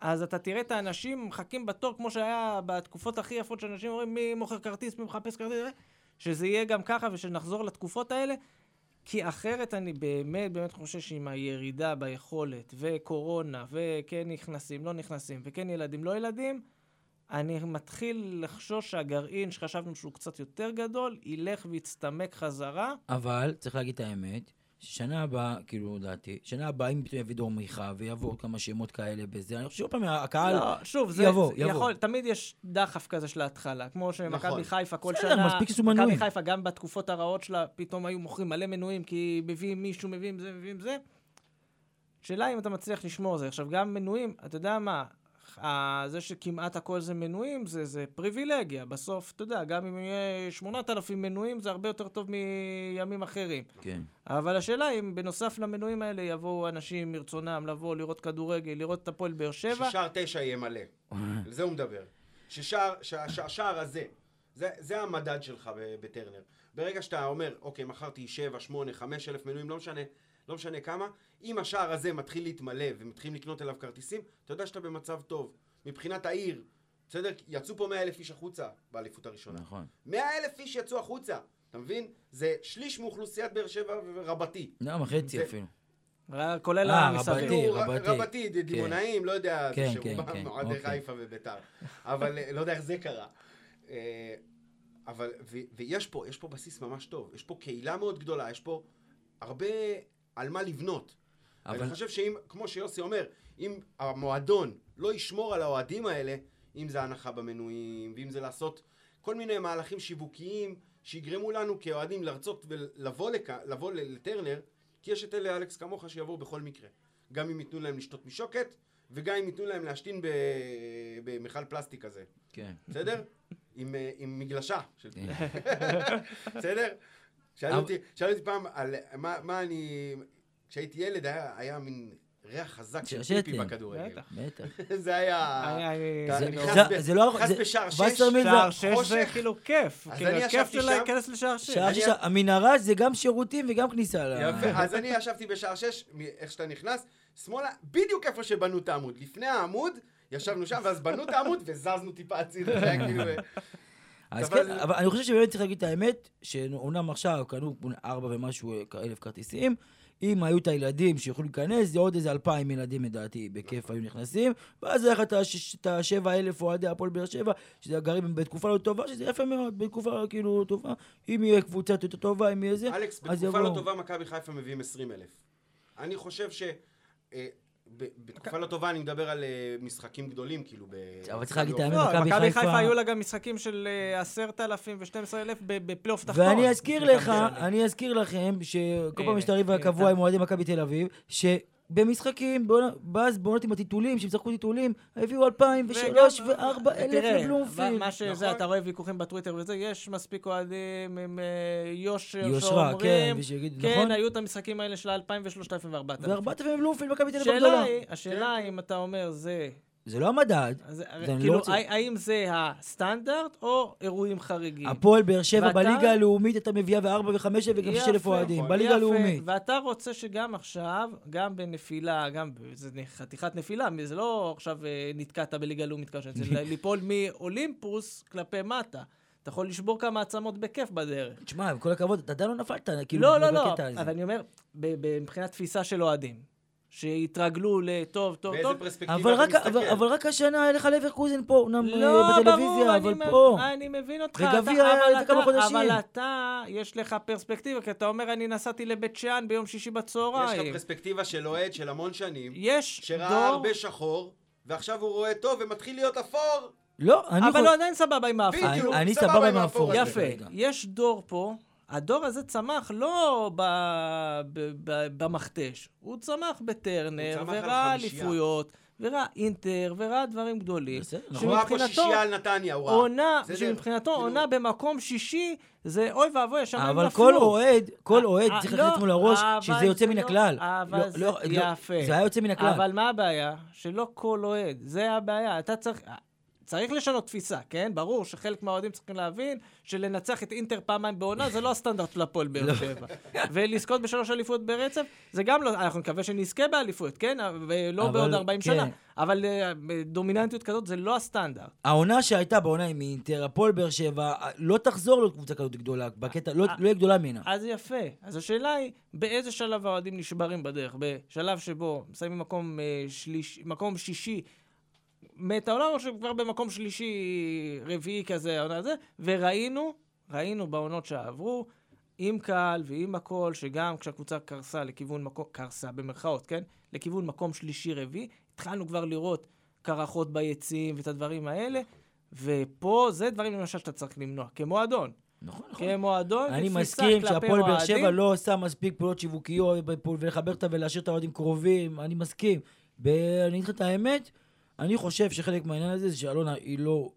S1: אז אתה תראה את האנשים מחכים בתור, כמו שהיה בתקופות הכי יפות שאנשים אומרים מי מוכר כרטיס, מי מחפש כרטיס, שזה יהיה גם ככה ושנחזור לתקופות האלה, כי אחרת אני באמת באמת חושב שעם הירידה ביכולת, וקורונה, וכן נכנסים, לא נכנסים, וכן ילדים, לא ילדים, אני מתחיל לחשוש שהגרעין שחשבנו שהוא קצת יותר גדול, ילך ויצטמק חזרה.
S2: אבל, צריך להגיד את האמת, שנה הבאה, כאילו, לדעתי, שנה הבאה, אם פתאום יביא דור מיכה ויבואו עוד כמה שמות כאלה בזה, אני חושב שעוד פעם הקהל
S1: לא, שוב, זה, יבוא, זה יבוא. יכול, תמיד יש דחף כזה של ההתחלה, כמו שמכבי נכון. חיפה כל
S2: בסדר,
S1: שנה. מכבי חיפה גם בתקופות הרעות שלה, פתאום היו מוכרים מלא מנויים, כי מביאים מישהו, מביאים זה, מביאים זה. שאלה אם אתה מצליח לשמור זה. עכשיו, גם מנויים, אתה יודע מה, זה שכמעט הכל זה מנויים, זה, זה פריבילגיה. בסוף, אתה יודע, גם אם יהיה 8,000 מנויים, זה הרבה יותר טוב מימים אחרים.
S2: כן.
S1: אבל השאלה אם בנוסף למנויים האלה יבואו אנשים מרצונם לבוא, לראות כדורגל, לראות את הפועל באר שבע.
S3: ששער תשע יהיה מלא. על זה הוא מדבר. ששער, שהשער הזה, זה, זה המדד שלך בטרנר. ברגע שאתה אומר, אוקיי, מכרתי 7, 8, 5 אלף מנויים, לא משנה, לא משנה כמה, אם השער הזה מתחיל להתמלא ומתחילים לקנות אליו כרטיסים, אתה יודע שאתה במצב טוב. מבחינת העיר, בסדר? יצאו פה 100 אלף איש החוצה באליפות הראשונה.
S2: נכון.
S3: 100 אלף איש יצאו החוצה, אתה מבין? זה שליש מאוכלוסיית באר שבע רבתי.
S2: לא, חצי אפילו.
S1: כולל
S2: אה, המסביב.
S3: רבתי, רבתי, כן. דימונאים, לא יודע, כן, שרובם כן, אוהדי אוקיי. חיפה וביתר. אבל אה, לא יודע איך זה קרה. אה, אבל, ויש פה, יש פה בסיס ממש טוב. יש פה קהילה מאוד גדולה, יש פה הרבה על מה לבנות. אבל... אני חושב שאם, כמו שיוסי אומר, אם המועדון לא ישמור על האוהדים האלה, אם זה הנחה במנויים, ואם זה לעשות כל מיני מהלכים שיווקיים שיגרמו לנו כאוהדים לרצות ולבוא לכ... לבוא לטרנר, כי יש את אלה אלכס כמוך שיבואו בכל מקרה. גם אם ייתנו להם לשתות משוקת, וגם אם ייתנו להם להשתין במכל פלסטיק כזה.
S2: כן.
S3: בסדר? עם, אה, עם מגלשה. בסדר? שאלו אותי, שאלו אותי פעם על מה, מה אני... כשהייתי ילד היה, היה מין ריח חזק של פיפי בכדורגל.
S2: בטח, בטח.
S3: זה היה...
S2: זה לא...
S3: נכנס בשער שש.
S1: שער שש זה כאילו כיף.
S3: אז כאילו, אני ישבתי שם...
S1: להיכנס לשער שש. שער
S2: שש, המנהרה זה גם שירותים וגם כניסה ל...
S3: יפה, אז אני ישבתי בשער שש, איך שאתה נכנס, שמאלה, בדיוק איפה שבנו את העמוד. לפני העמוד, ישבנו שם, ואז בנו את העמוד וזזנו טיפה הצידה, זה היה כאילו...
S2: אז כן, אבל אני חושב שבאמת צריך להגיד את האמת, שאומנם עכשיו קנו ארבע ומשהו אלף כרטיסים, אם היו את הילדים שיכולו להיכנס, זה עוד איזה אלפיים ילדים לדעתי, בכיף היו נכנסים, ואז היה לך את השבע אלף אוהדי הפועל באר שבע, שזה גרים בתקופה לא טובה, שזה יפה מאוד, בתקופה כאילו טובה. אם יהיה קבוצה יותר טובה, אם יהיה זה,
S3: אלכס, בתקופה לא טובה מכבי חיפה מביאים עשרים אלף. אני חושב ש... אה, בתקופה לא טובה אני מדבר על אה, משחקים גדולים, כאילו ב...
S2: אבל צריך להגיד את האמת,
S1: לא, מכבי חיפה... היו לה גם משחקים של אה, עשרת אלפים ושתים עשרה אלף בפלייאוף תחתון.
S2: ואני אזכיר לך, אני אזכיר לכם, שכל פעם יש את הריב הקבוע עם אוהדי מכבי תל אביב, במשחקים, באז בעונות עם הטיטולים, שהם שחקו טיטולים, הביאו 2003 ו-4 אלף לבלומפילד.
S1: מה שזה, נכון. אתה רואה ויכוחים בטוויטר וזה, יש מספיק אוהדים עם אה, יושר
S2: יושרה, כן, ושיגיד,
S1: כן, נכון? היו את המשחקים האלה של 2003 ו-4000.
S2: ו-4000 בלומפילד, מכבי תל אביב הגדולה.
S1: השאלה היא, אם אתה אומר, זה
S2: זה לא המדד.
S1: אז, כאילו, לא רוצה... האם זה הסטנדרט או אירועים חריגים?
S2: הפועל באר שבע ואתה... בליגה הלאומית אתה מביאה וארבע וחמש וגם שש אלף אוהדים, בליגה הלאומית.
S1: ואתה רוצה שגם עכשיו, גם בנפילה, גם, זה חתיכת נפילה, זה לא עכשיו אה, נתקעת בליגה הלאומית כזה, זה ליפול מאולימפוס כלפי מטה. אתה יכול לשבור כמה עצמות בכיף בדרך.
S2: תשמע, עם כל הכבוד, אתה עדיין לא נפלת, כאילו,
S1: לא, לא, לא, אבל אני אומר, מבחינת תפיסה של אוהדים. שהתרגלו לטוב, טוב,
S3: באיזה
S1: טוב.
S3: באיזה פרספקטיבה אתה מסתכל?
S2: אבל, אבל רק השנה היה לך לברקוזן פה, אומנם לא, אה, בטלוויזיה, ברור, אבל
S1: אני
S2: פה.
S1: אני מבין אותך.
S2: וגביע היה כמה חודשים.
S1: אבל אתה, יש לך פרספקטיבה, כי אתה אומר, אני נסעתי לבית שאן ביום שישי בצהריים.
S3: יש לך פרספקטיבה של אוהד של המון שנים.
S1: יש
S3: שראה דור... הרבה שחור, ועכשיו הוא רואה טוב ומתחיל להיות אפור.
S2: לא, אני...
S1: אבל הוא עדיין סבבה עם האפור.
S3: בדיוק, אני סבבה עם האפור.
S1: יפה, יש דור פה הדור הזה צמח לא ב, ב, ב, במכתש, הוא צמח בטרנר, וראה אליפויות, וראה אינטר, וראה דברים גדולים.
S3: בסדר, נכון. הוא ראה פה שישייה על נתניה, הוא ראה.
S1: עונה, שמבחינתו כאילו- עונה במקום שישי, זה אוי ואבוי, השמיים נפלו.
S2: אבל כל אוהד, כל אוהד צריך לקחת עצמו לראש שזה יוצא מן לא- הכלל.
S1: אבל לא, זה לא, יפה.
S2: זה היה יוצא מן הכלל.
S1: אבל מה הבעיה? שלא כל אוהד, זה הבעיה. אתה צריך... צריך לשנות תפיסה, כן? ברור שחלק מהאוהדים צריכים להבין שלנצח את אינטר פעמיים בעונה זה לא הסטנדרט של הפועל באר לא. שבע. ולזכות בשלוש אליפויות ברצף, זה גם לא, אנחנו נקווה שנזכה באליפויות, כן? ולא בעוד 40 שנה. כן. אבל אה, דומיננטיות כזאת זה לא הסטנדרט.
S2: העונה שהייתה בעונה עם אינטר, הפועל באר שבע, לא תחזור לקבוצה כזאת גדולה, בקטע, לא תהיה גדולה ממנה.
S1: אז יפה. אז השאלה היא, באיזה שלב האוהדים נשברים בדרך? בשלב שבו מסיימים מקום, אה, שליש, מקום שישי מת העולם, או שכבר במקום שלישי, רביעי כזה, העונה הזה, וראינו, ראינו בעונות שעברו, עם קהל ועם הכל, שגם כשהקבוצה קרסה לכיוון מקום, קרסה במרכאות, כן? לכיוון מקום שלישי-רביעי, התחלנו כבר לראות קרחות ביציעים ואת הדברים האלה, ופה זה דברים למשל שאתה צריך למנוע, כמועדון.
S2: נכון, נכון.
S1: כמועדון,
S2: אני מסכים שהפועל באר שבע לא עושה מספיק פעולות שיווקיות ולחבר אותה ולהשאיר את האוהדים קרובים, אני מסכים. אני אגיד לך את האמת, אני חושב שחלק מהעניין הזה זה שאלונה היא לא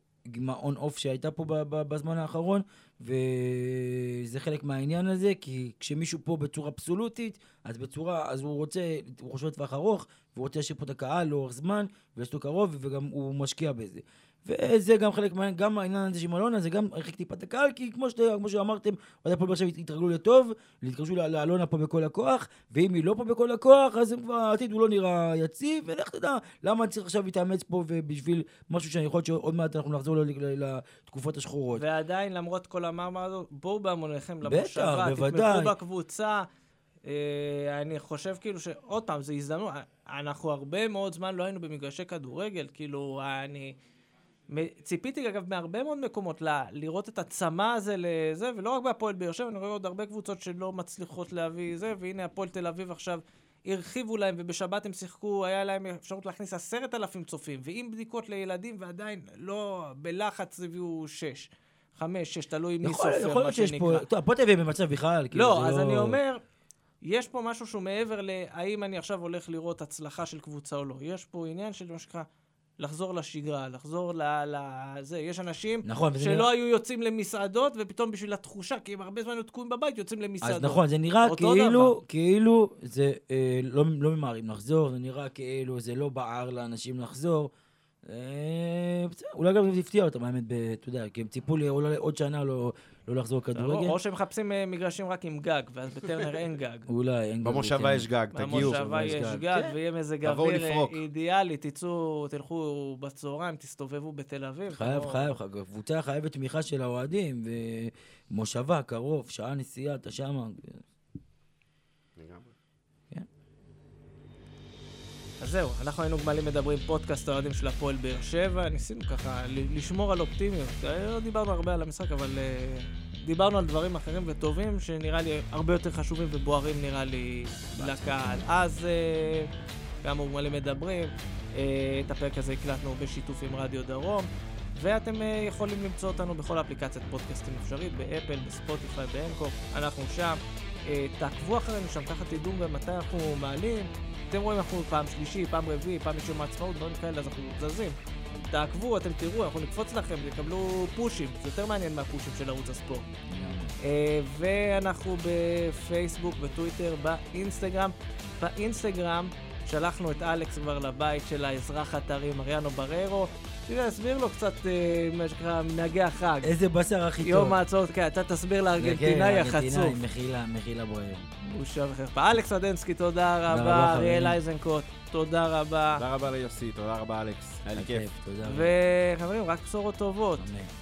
S2: און אוף שהייתה פה בזמן האחרון, וזה חלק מהעניין הזה, כי כשמישהו פה בצורה אבסולוטית, אז בצורה, אז הוא רוצה, הוא חושב לטווח ארוך, והוא רוצה להשאיר פה את הקהל לאורך זמן, ויש לו קרוב, וגם הוא משקיע בזה. וזה גם חלק מה... גם העניין הזה של אלונה, זה גם הרחיק טיפה את הקהל, כי כמו, שת, כמו שאמרתם, אוהדי הפועל באר שבע התרגלו לטוב, התקשרו לאלונה פה בכל הכוח, ואם היא לא פה בכל הכוח, אז כבר העתיד הוא לא נראה יציב, ולך תדע, למה צריך עכשיו להתאמץ פה ובשביל משהו שאני יכול להיות שעוד מעט אנחנו נחזור לתקופות השחורות.
S1: ועדיין, למרות כל המאמר הזו, בואו בהמוניכם למושבה, תתמכו בקבוצה. אה, אני חושב כאילו שעוד פעם, זו הזדמנות, אנחנו הרבה מאוד זמן לא היינו במגרשי כדורגל, כאילו, אני... ציפיתי אגב מהרבה מאוד מקומות ל- לראות את הצמא הזה לזה, ולא רק בהפועל באר שבע, אני רואה עוד הרבה קבוצות שלא מצליחות להביא זה, והנה הפועל תל אביב עכשיו הרחיבו להם, ובשבת הם שיחקו, היה להם אפשרות להכניס עשרת אלפים צופים, ועם בדיקות לילדים, ועדיין לא, בלחץ הביאו שש. חמש, שש, תלוי מי סופר, מה שנקרא. יכול להיות שיש פה,
S2: טוב, הפועל תל אביב במצב בכלל,
S1: כאילו לא, אז לא... אני אומר, יש פה משהו שהוא מעבר להאם אני עכשיו הולך לראות הצלחה של קבוצה או לא. יש פה עניין של מה שנקרא... לחזור לשגרה, לחזור לזה. יש אנשים
S2: נכון,
S1: שלא נראה... היו יוצאים למסעדות, ופתאום בשביל התחושה, כי הם הרבה זמן היו תקועים בבית, יוצאים למסעדות.
S2: אז נכון, זה נראה כאילו, דבר. כאילו זה אה, לא, לא ממהרים לחזור, זה נראה כאילו זה לא בער לאנשים לחזור. אה, אולי גם זה הפתיע אותם, האמת, אתה יודע, כי הם ציפו לי עוד שנה לא, לא לחזור לכדורגל.
S1: או שהם מחפשים אה, מגרשים רק עם גג, ואז בטרנר אין גג.
S2: אולי, אין
S3: גג. במושבה יש גג, תגיעו.
S1: במושבה יש גג, כן. ויהיה מזג אוויר אידיאלי, תצאו, תלכו בצהריים, תסתובבו בתל אביב.
S2: חייב, חייב, קבוצה חייבת תמיכה של האוהדים, ומושבה, קרוב, שעה נסיעה, אתה שמה.
S1: זהו, אנחנו היינו גמלים מדברים פודקאסט האוהדים של הפועל באר שבע, ניסינו ככה לשמור על אופטימיות. לא דיברנו הרבה על המשחק, אבל uh, דיברנו על דברים אחרים וטובים, שנראה לי הרבה יותר חשובים ובוערים נראה לי לקהל. אז uh, גם גמלים מדברים, uh, את הפרק הזה הקלטנו בשיתוף עם רדיו דרום. ואתם יכולים למצוא אותנו בכל אפליקציית פודקאסטים אפשרית, באפל, בספוטיפיי, באנקור, אנחנו שם. אה, תעקבו אחרינו שם, ככה תדעו מתי אנחנו מעלים. אתם רואים אנחנו פעם שלישי, פעם רביעי, פעם יום העצמאות, דברים כאלה, אז אנחנו זזים. תעקבו, אתם תראו, אנחנו נקפוץ לכם, תקבלו פושים, זה יותר מעניין מהפושים של ערוץ הספורט. אה, ואנחנו בפייסבוק, בטוויטר, באינסטגרם. באינסטגרם שלחנו את אלכס כבר לבית של האזרח הטרי מריאנו בררו. תראה, תסביר לו קצת, אה, מה שנקרא, מנהגי החג.
S2: איזה בשר הכי טוב.
S1: יום העצמאות, כן, אתה תסביר לארגנטינאי החצוף.
S2: ארגנטינאי, מחילה, מחילה בוער.
S1: בושה וחרפה. אלכס אדנסקי, תודה רבה. אריאל אייזנקוט, תודה רבה.
S3: תודה רבה ליוסי, תודה רבה אלכס. היה לי כיף.
S1: וחברים, רק בשורות טובות.
S3: אמן.